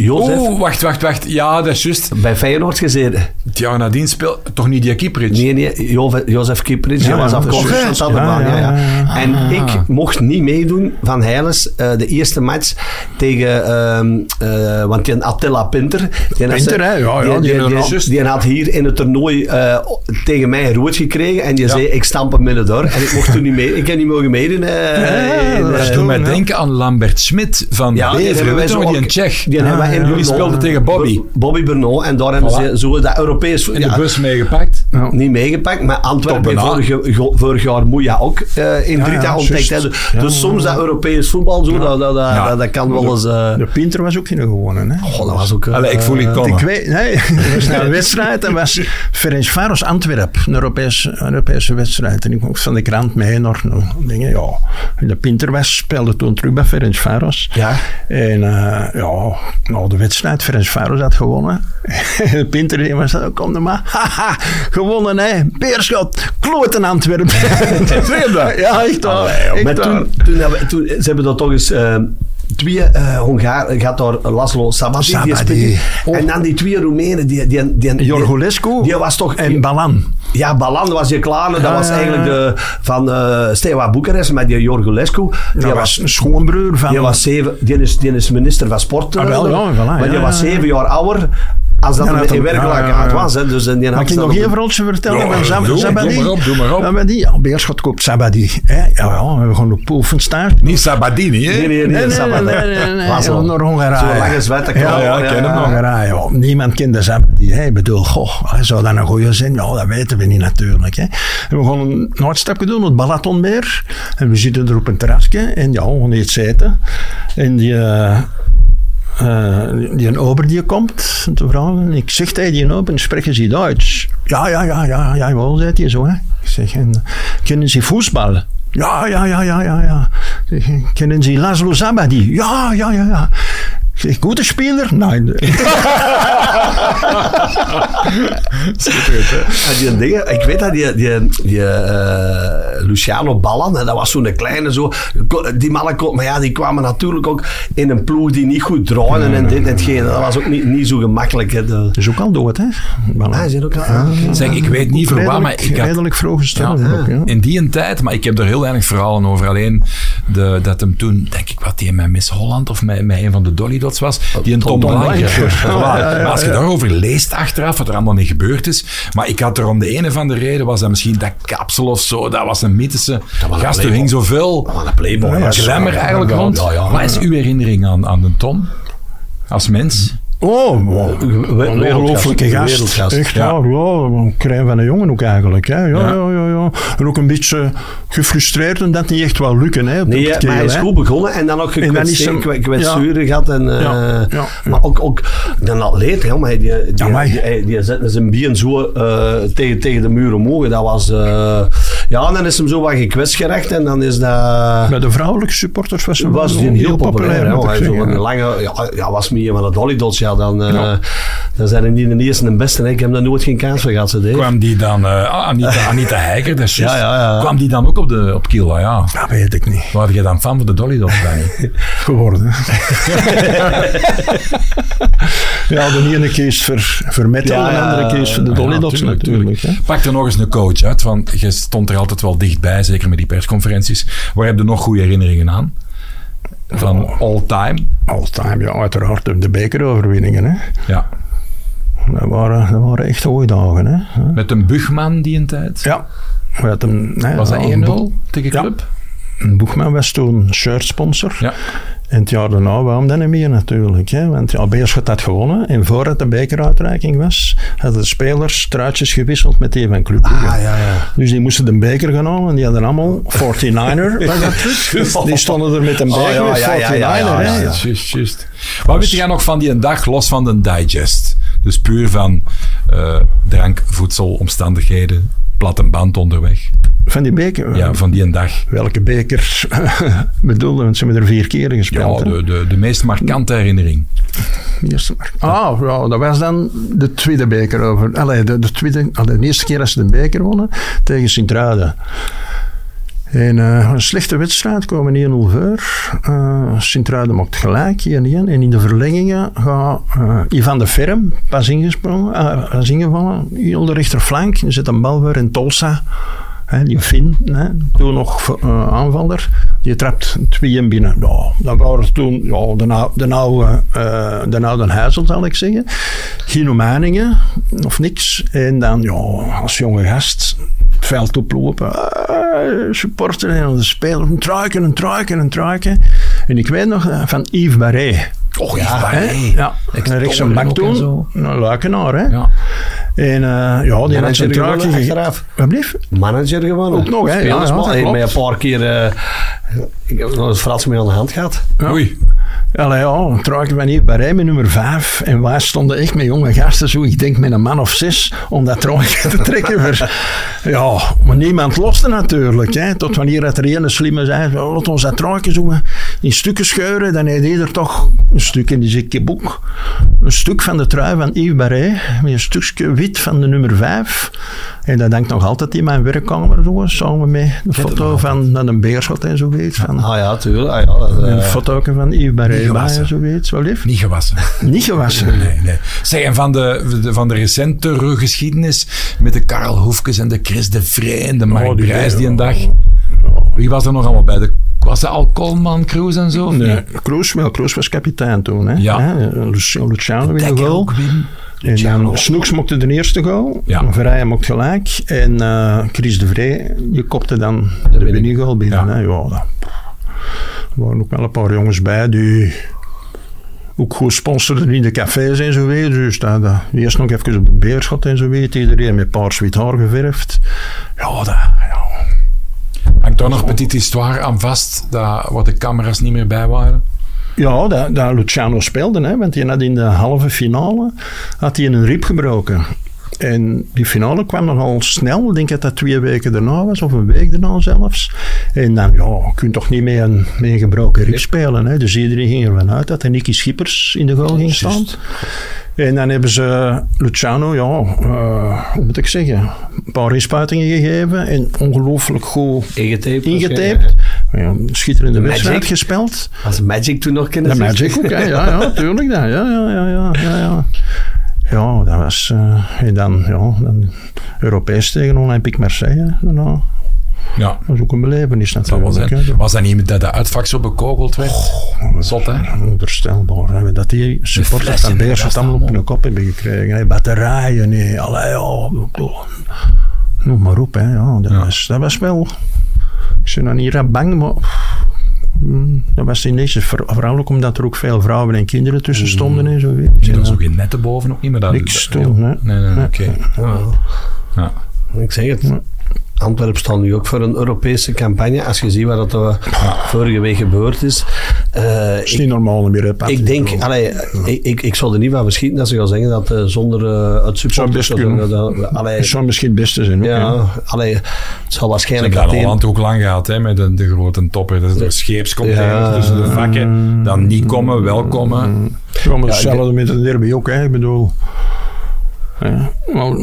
Jozef. Oeh, wacht, wacht, wacht. Ja, dat is juist. Bij Feyenoord gezeten. Het jaar nadien speelde toch niet die Kieprits? Nee, nee, Jo- Jozef Kieprits. Ja, was afkomstig van Satterbaan. Ja, ja, En ik mocht niet meedoen van Heiles eh, de eerste match tegen, ehm, eh, want die Attila Pinter. Die had- Pinter, hè? Ja, ja, die, die die, die- had hier in het toernooi eh, tegen mij rood gekregen en die zei ik stamp hem midden door. En ik mocht toen niet mee, ik heb niet mogen meedoen. eh, in, dat doet mij denken aan Lambert Smit van ja, die Beveren. hebben wij Weet je zo nog, die ook- een Tsjech. Die hebben in Jullie speelden tegen Bobby. Bobby Bernot. En daar hebben Voilà. ze zo dat Europees... In de bus meegepakt. Ja. niet meegepakt, maar Antwerpen heeft vorig, jaar Moeja ook eh, in Drita ja, ontdekt. Dus, Ja, dus ja, soms ja. dat Europees voetbal, zo, dat, dat, dat, Ja. dat, dat kan wel eens... eh, De Pinter was ook geen gewone, hè? goh, dat was ook... eh, Allee, ik voel je komen. Ik weet, nee, een wedstrijd en was Ferencvaros Antwerp, een Europese, Europese wedstrijd. En ik mocht van de krant mee naar nou, dingen, ja. En de Pinter was, speelde toen terug bij Ferencvaros. Ja. En eh, ja, nou de wedstrijd, Ferencvaros had gewonnen. Pinter die was, oh, kom er maar, haha, gewonnen hè, Beerschot, kloten Antwerpen. ja, echt waar. echt Maar toen, ze hebben dat toch eens... eh, twee eh Hongaren, gaat daar Laszlo speelde. Oh. En dan die twee Roemenen, die... die, die, die Jorgulescu die was toch... en Balan. Ja, Balan was je klaar. Dat was ja, eigenlijk de, van eh Steaua Boekarest, maar die Jorgulescu. Die Dat was een schoonbroer van... Die, was zeven, die, is, die is minister van Sport. Ah, wel, ja, voilà, maar die ja, was zeven jaar ouder als dat Ja, in werkelijkheid ja, ja, ja. was. Hè. Dus, en die Mag had ik nog één verhaaltje vertellen? Ja, van doe, Zabadi? doe maar op, doe maar op. Zabadi, ja, Beerschot koopt Zabadi. Hè? Ja, ja, we hebben gewoon op Poelfenstaart. Niet Sabadini, hè? Nee, nee, nee. Nee, nee, Sabbat, nee, hè. nee, nee, Was naar Hongarije. Zo'n lange zwette Ja, ja, ik ken hem nog. Hongarije, ja. Niemand kende Zabadi. Hè? Ik bedoel, goh, zou dat een goeie zijn? Ja, dat weten we niet natuurlijk. Hè? En we gaan een uitstapje doen op het Balatonmeer. En we zitten er op een terrasje. En ja, we gaan iets eten. En die... eh, die een ober die komt te vragen. Ik zeg tegen die ober, spreken ze Duits? Ja, ja, ja, ja, ja, wel, zei hij zo. Hè. Ik zeg, en, kennen ze voetbal? Ja, ja, ja, ja, ja, ja. Kennen ze Laszlo Zabadi? Ja, ja, ja, ja. Speler? Nee. En die dingen, ik weet dat die, die, die eh, Luciano Ballan, dat was zo'n kleine zo. Die mannen, kon- maar ja, die kwamen natuurlijk ook in een ploeg die niet goed draaiden en dit en hetgeen. Dat was ook niet, niet zo gemakkelijk. Hè. De, Dat is ook al dood, hè? Ah, is ook al? ah. Zeg, ik weet niet voor waar, maar ik had redelijk vroeg gestorven Ja. ook, ja. in die een tijd, maar ik heb er heel weinig verhalen over. Alleen de, dat hem toen, denk ik, wat die met Miss Holland of met, met een van de Dolly Was, die een Tom, Tom. Maar als je daarover leest achteraf, wat er allemaal niet gebeurd is. Maar ik had er om de een of andere reden, was dat misschien dat kapsel of zo, dat was een mythische gast. Er hing zoveel glamour eigenlijk rond. Wat is uw herinnering aan, aan de Tom? Als mens? Oh, een ongelooflijke gast. wereldgast. Echt Ja. waar, ja. Een klein van een jongen ook eigenlijk. Hè. Ja, Ja. ja. Ja, ja, En ook een beetje gefrustreerd en dat niet echt wel lukken. Hè, Nee, het maar hij is goed begonnen en dan ook En dan is hem- gekwetst- kwetsuren gehad. En, Ja, ja, Maar ook, ook een atleet, hè, maar die, die, Ja, die, die, die zette zijn been zo eh, tegen, tegen de muur omhoog. Dat was... eh, ja, en dan is hem zo wat gekwetst geraakt en dan is dat... Bij de vrouwelijke supporters was hij was die heel populair. hij zo een ja. lange, ja, ja, was meer van het Dolly Dots, ja, dan, eh, Ja. dan zijn er niet de eerste en de beste. Hè. Ik heb daar nooit geen kaas voor gehad. Ze deed. Kwam die dan, eh, ah, Anita, Anita Heiker, dat is. Ja, ja, ja. Kwam die dan ook op de op Kiel? Ja. Dat weet ik niet. Waar je dan fan van de Dolly Dots bij? Geworden. ja, de ene kiest voor, voor metal, Ja, de andere kiest voor de Ja, Dolly Dots tuurlijk, natuurlijk. Pak er nog eens een coach uit, want je stond er altijd wel dichtbij, zeker met die persconferenties. Waar heb je nog goede herinneringen aan? Van Oh. all time? All time, ja, uiteraard de bekeroverwinningen. Hè. Ja. Dat, waren, dat waren echt goede dagen. Hè. Met een Bugman die een tijd. Ja. Hadden een, nee, Was dat ja, 1-0 tegen Ja. Club? Een Boegman was toen shirtsponsor. Ja. En het jaar daarna waarom dan niet meer natuurlijk. Hè? Want ja, Beerschot had gewonnen. En voordat de bekeruitreiking was, hadden de spelers truitjes gewisseld met die van Club Brugge. Ah, ja, ja. Dus die moesten de beker gaan halen. En die hadden allemaal 49er. was dat terug? Die stonden er met een beker Oh, ja, met ja, 49er. ja, juist. Wat weet jij nog van die een dag los van de digest? Dus puur van eh, drank, voedsel, omstandigheden, platte band onderweg. Van die beker? Ja, van die een dag. Welke beker bedoelde? Want ze hebben er vier keer Ja, gespeeld. hè. de, de, de meest markante herinnering. Eerste. Ah, ja, dat was dan de tweede beker over. Allee, de, de, tweede, allee, de eerste keer dat ze de beker wonnen tegen Sint-Truiden. En uh, een slechte wedstrijd, komen 1-0 voor. Uh, Sint-Truiden maakt gelijk, 1-1. En in de verlengingen gaat uh, Ivan de Ferm pas ingesprongen, pas ingevallen. Heel de rechterflank, er zit een bal voor in Tolsa. Die Finn, toen nog uh, aanvaller, die trapt tweeën binnen. Ja, dat waren toen ja, de, nou, de, oude, uh, de oude Huizel, zal ik zeggen. Geen Maningen, of niks. En dan, ja, als jonge gast, het veld oplopen. Uh, supporter en de speler, een truiken, een truiken, een truiken. En ik weet nog van Yves Barret. Och, ja? Ja, rechts een bak toen, een luikenaar. Hè? Ja. En uh, ja, die had zijn truikje achteraf. Wat blieft? Manager gewonnen. Ook nog, hè? Ja, ja, mij een paar keer uh, ik heb nog eens Frans mee aan de hand gehad. Ja. Oei. Allee, ja, een truikje van hier bij met nummer 5. En wij stonden echt met jonge gasten, zo, ik denk met een man of zes, om dat truikje te trekken. Voor, ja, maar niemand loste natuurlijk. Hè. Tot wanneer dat er een slimme zei, laat ons dat truikje zo in stukken scheuren. Dan heeft ieder toch een stuk in die boek. Een stuk van de trui van Yves Barret, met een stukje wit van de nummer 5. En dat hangt nog altijd in mijn werkkamer, zo, samen met een foto van, een beerschot en zoiets. Van, Ah ja, tuurlijk. Ah, ja, dat, een uh, foto van Yves gewassen. en zoiets. Wat lief? Niet gewassen. Niet gewassen. Nee, nee. Zeg, en van de, de- van de recentere geschiedenis met de Karel Hoefkes en de Chris de Vrij en de Mark Oh, die- Brijs die een dag... Wie was er nog allemaal bij? De, was dat al Coleman, Cruz en zo? Nee, wel, Kroos was kapitein toen. Hè? Ja. Luciano Luciano in En dan Snoeks mocht de eerste goal. Ja. Verrijen mocht gelijk. En eh, Chris de Vrij, die kopte dan de, binnengoal binnen. Ja. Hè? Ja, dat, er waren ook wel een paar jongens bij die ook goed sponsorden in de cafés en zo weer. Dus dat, dat, eerst nog even op de beerschot en zo weet. Iedereen met paars wit haar geverfd. Ja, dat, ja. Hangt daar nog petit histoire aan vast, dat, waar de camera's niet meer bij waren? Ja, dat Luciano speelde, hè, want hij had in de halve finale had hij een rib gebroken. En die finale kwam nogal snel. Ik denk dat dat twee weken daarna was, of een week daarna zelfs. En dan, ja, je kunt toch niet met een, met een gebroken spelen. Hè? Dus iedereen ging ervan uit dat er Nicky Schippers in de goal ging staan. En dan hebben ze Luciano, ja, eh, hoe moet ik zeggen, een paar inspuitingen gegeven. En ongelooflijk goed ingetaped. ingetaped. Ja, schitterende wedstrijd gespeeld. Als Magic toen nog kennen. De Magic ook, hè? Ja, ja, tuurlijk. Ja, ja, ja, ja, ja. Ja, dat was... eh, en dan, ja, dan Europees tegen Olympique Marseille. daarna. Ja, Dat was ook een belevenis dat was, natuurlijk. het. hè. was dat niet dat de uitvak zo bekogeld werd? Zot, hè? Onvoorstelbaar. Hè? Dat die supporters van Beerschot rest allemaal op hun kop hebben gekregen. Hè? Batterijen, nee. Allee, ja. Noem maar op, hè. Ja, dat, Ja. Was, dat was wel... Ik ben dan niet rap bang, maar... mm, Dat was in deze vooral ook omdat er ook veel vrouwen en kinderen tussen stonden en zo. Weet je. Er zo geen netten boven ook niet, maar dat... Niks toen. Nee, nee, Nee. oké. Ja. Ja. Ik zeg het. Antwerpen staat nu ook voor een Europese campagne. Als je ziet wat er vorige week gebeurd is. Eh, Het is ik, niet normaal meer, hè, ik denk, allee, ik, ik, ik zal er niet van verschieten dat ze gaan zeggen dat eh, zonder eh, het support... dat- kunnen. dat- allee, Het zou misschien het beste zijn. ook, ja, allee, het zal Ze waarschijnlijk hebben dat ook lang gehad, hè, met de, de grote topper. Dat is er scheepscontainers Ja. tussen de vakken. Dan niet komen, wel komen. Ja, maar Ja, hetzelfde met de derby ook, hè. Ik bedoel... Ja,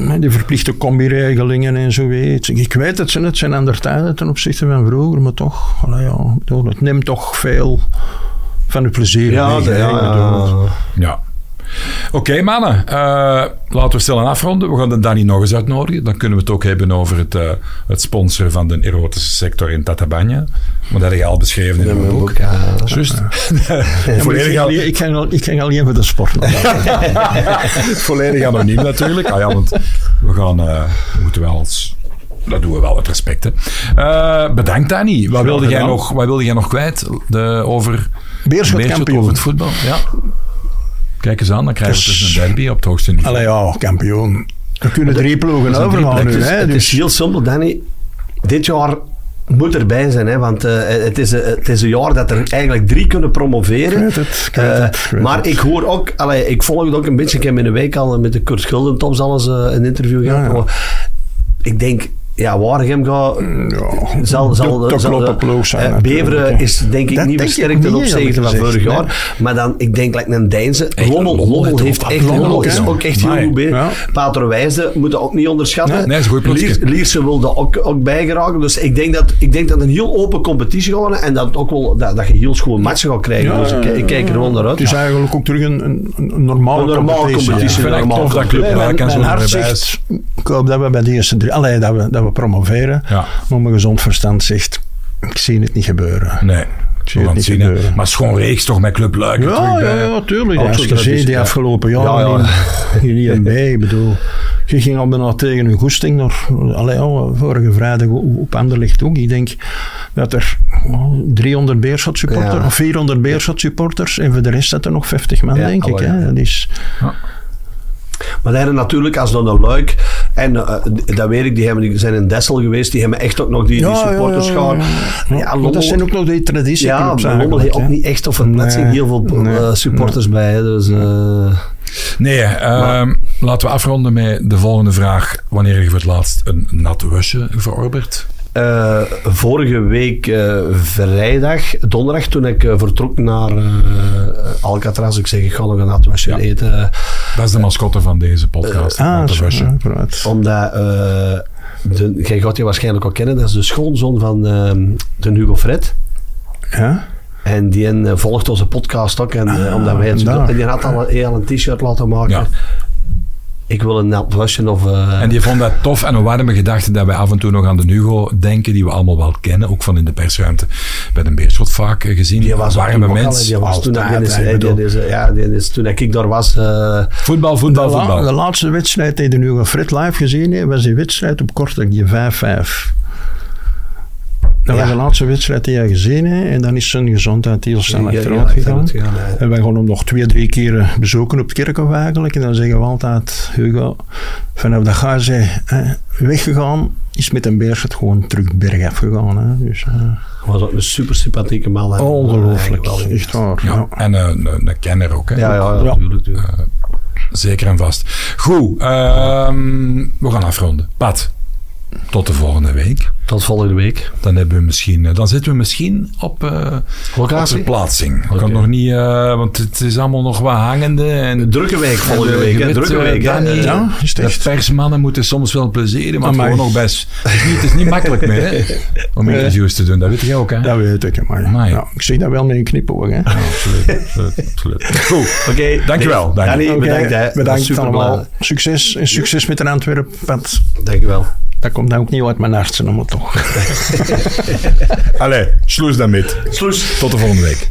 maar die verplichte combi-regelingen en zo weet. Ik weet het, zijn, het zijn andere tijden ten opzichte van vroeger, maar toch, allee, ja, bedoel, het neemt toch veel van uw plezier Ja, de- ja, ja, Oké, mannen. eh, laten we snel afronden. We gaan de Danny nog eens uitnodigen. Dan kunnen we het ook hebben over het, eh, het sponsoren van de erotische sector in Tatabanya. Maar dat heb je al beschreven in Ja, mijn boek. boek, ja. Juist. Ja, volledig, ging al- alleen, ik, ging al, ik ging alleen voor de sport. volledig anoniem natuurlijk. Ah ja, want we gaan... eh, we moeten wel... Dat doen we wel met respect. Hè. Bedankt, Danny. Wat wilde, jij nog, wat wilde jij nog kwijt de, over, Beerschot over het voetbal? Ja. Kijk eens aan, dan krijgen we Dus- dus een derby op het hoogste niveau. Allee, ja, kampioen. Er kunnen drie ploegen overgaan nu, Het is, hè. het is Dus, heel simpel, Danny. Dit jaar moet erbij zijn, hè, want eh, het, is, eh, het is een jaar dat er eigenlijk drie kunnen promoveren. Ik weet het, ik weet Eh, het, ik weet maar het. ik hoor ook, allee, ik volg het ook een beetje. Ik heb in een week al met de Kurt Schuldentops alles eh, een interview gehad. Ja, ja. maar Ik denk, ja, Waregem gaat... Ja, Zal, zal, de, de zal ploeg zijn. eh, Beveren is denk ik Dat niet versterkt ten opzichte van vorig jaar. Maar dan, ik denk like een Deinze. Lommel, Lommel Lommel heeft echt... Lommel Lommel, is ja. ook echt heel goed bezig. Ja. Moeten ook niet onderschatten. Nee. Lier- Lierse wilde ook, ook bijgeraken. Dus ik denk, dat, ik denk dat het een heel open competitie gaat worden. En dat, ook wel, dat, dat je heel schoon matchen gaat krijgen. Ja, dus ik, ik kijk er gewoon naar uit. Het is eigenlijk ook terug een, een, een normale Een normale competitie, echt normaal tof dat Club en ik hoop dat we bij de eerste drie, allee, dat we, dat we promoveren. Ja. Maar mijn gezond verstand zegt, ik zie het niet gebeuren. Nee, zien. Maar gewoon reeks toch met Club Luik Ja, ja, ja, tuurlijk. Als je dat ziet die ja. afgelopen Ja, jaren ja. in, in ik bedoel, je ging al bijna tegen een goesting naar, allee, al, vorige vrijdag op Anderlecht ook. Ik denk dat er oh, 300 Beerschot supporters, Ja. of 400 Beerschot supporters, en voor de rest zat er nog 50 man, Ja, denk ik. ja. Hè. Dat is, Maar daar natuurlijk, als dan een luik, en eh, dat weet ik, die, hebben, die zijn in Dessel geweest, die hebben echt ook nog die, die supporters gehad. Ja, Ja, Maar Lommel- dat zijn ook nog die traditieclubs Ja, maar Lommel heeft ook niet echt op verplaatsing Nee, heel veel eh, nee, supporters bij. hè, Dus, eh, Nee, ehm, laten we afronden met de volgende vraag. Wanneer heb je voor het laatst een nat wasje verorberd? Eh, vorige week eh, vrijdag, donderdag, toen ik eh, vertrok naar eh, Alcatraz, ik zeg, ik ga nog een natwasje Ja. eten. Dat is de mascotte van deze podcast. Ah, nat zo, wasje. ja, vooruit. Omdat, eh, de, jij gaat die waarschijnlijk al kennen, dat is de schoonzoon van de Hugo Fred. Ja? En die volgt onze podcast ook. En, eh, Ah, omdat wij het en die had al een, een t-shirt laten maken. Ja. Ik wil een wasje of... eh, En die vond dat tof en we waren gedachten dat wij af en toe nog aan de Hugo denken, die we allemaal wel kennen, ook van in de persruimte bij de Beerschot vaak eh, gezien. die was warme mens. Die was toen, Altijd, is, die is, ja, die is, toen ik daar was... eh, Voetbal, voetbal, De, la- voetbal. de laatste wedstrijd die de nu Fred live gezien heeft, was die wedstrijd op Kortrijk, die 5-5. Dat Ja. was de laatste wedstrijd die hij gezien heeft en dan is zijn gezondheid heel snel achteruit gegaan. En wij gaan hem nog twee, drie keer bezoeken op het kerkhof eigenlijk. En dan zeggen we altijd, Hugo, vanaf dat ga hè, weggegaan, is met een beerschot gewoon terug bergaf gegaan. Hè. Dus, eh, was ook een super sympathieke man. hè. ongelooflijk, echt waar. Ja, Ja. en eh, een, een, een kenner ook. Hè. Ja, ja, Ja. natuurlijk. natuurlijk. Zeker en vast. Goed, ehm, we gaan afronden. Pat, tot de volgende week. Tot volgende week. Dan, hebben we misschien, eh, dan zitten we misschien op, eh op Locatie? verplaatsing. We Oké. gaan nog niet, eh, want het is allemaal nog wat hangende. En Drukke week volgende en, week. weet, Drukke week. Ja, het de persmannen moeten soms wel plezieren, maar het gewoon nog best. Het is niet, het is niet makkelijk meer hè, om interviews te doen. Dat weet jij ook, hè? Dat weet ik, maar Amai. ja, ik zeg dat wel met een knipoog. Hè. absoluut. absoluut, absoluut. Goed, Oké. Dankjewel, Danny. Danny, bedankt. hè. bedankt Super allemaal. Succes en succes met een Antwerpen. Dankjewel. dat komt dan ook niet uit mijn hart, maar toch. Allee, sluis daarmee. Sluis. Tot de volgende week.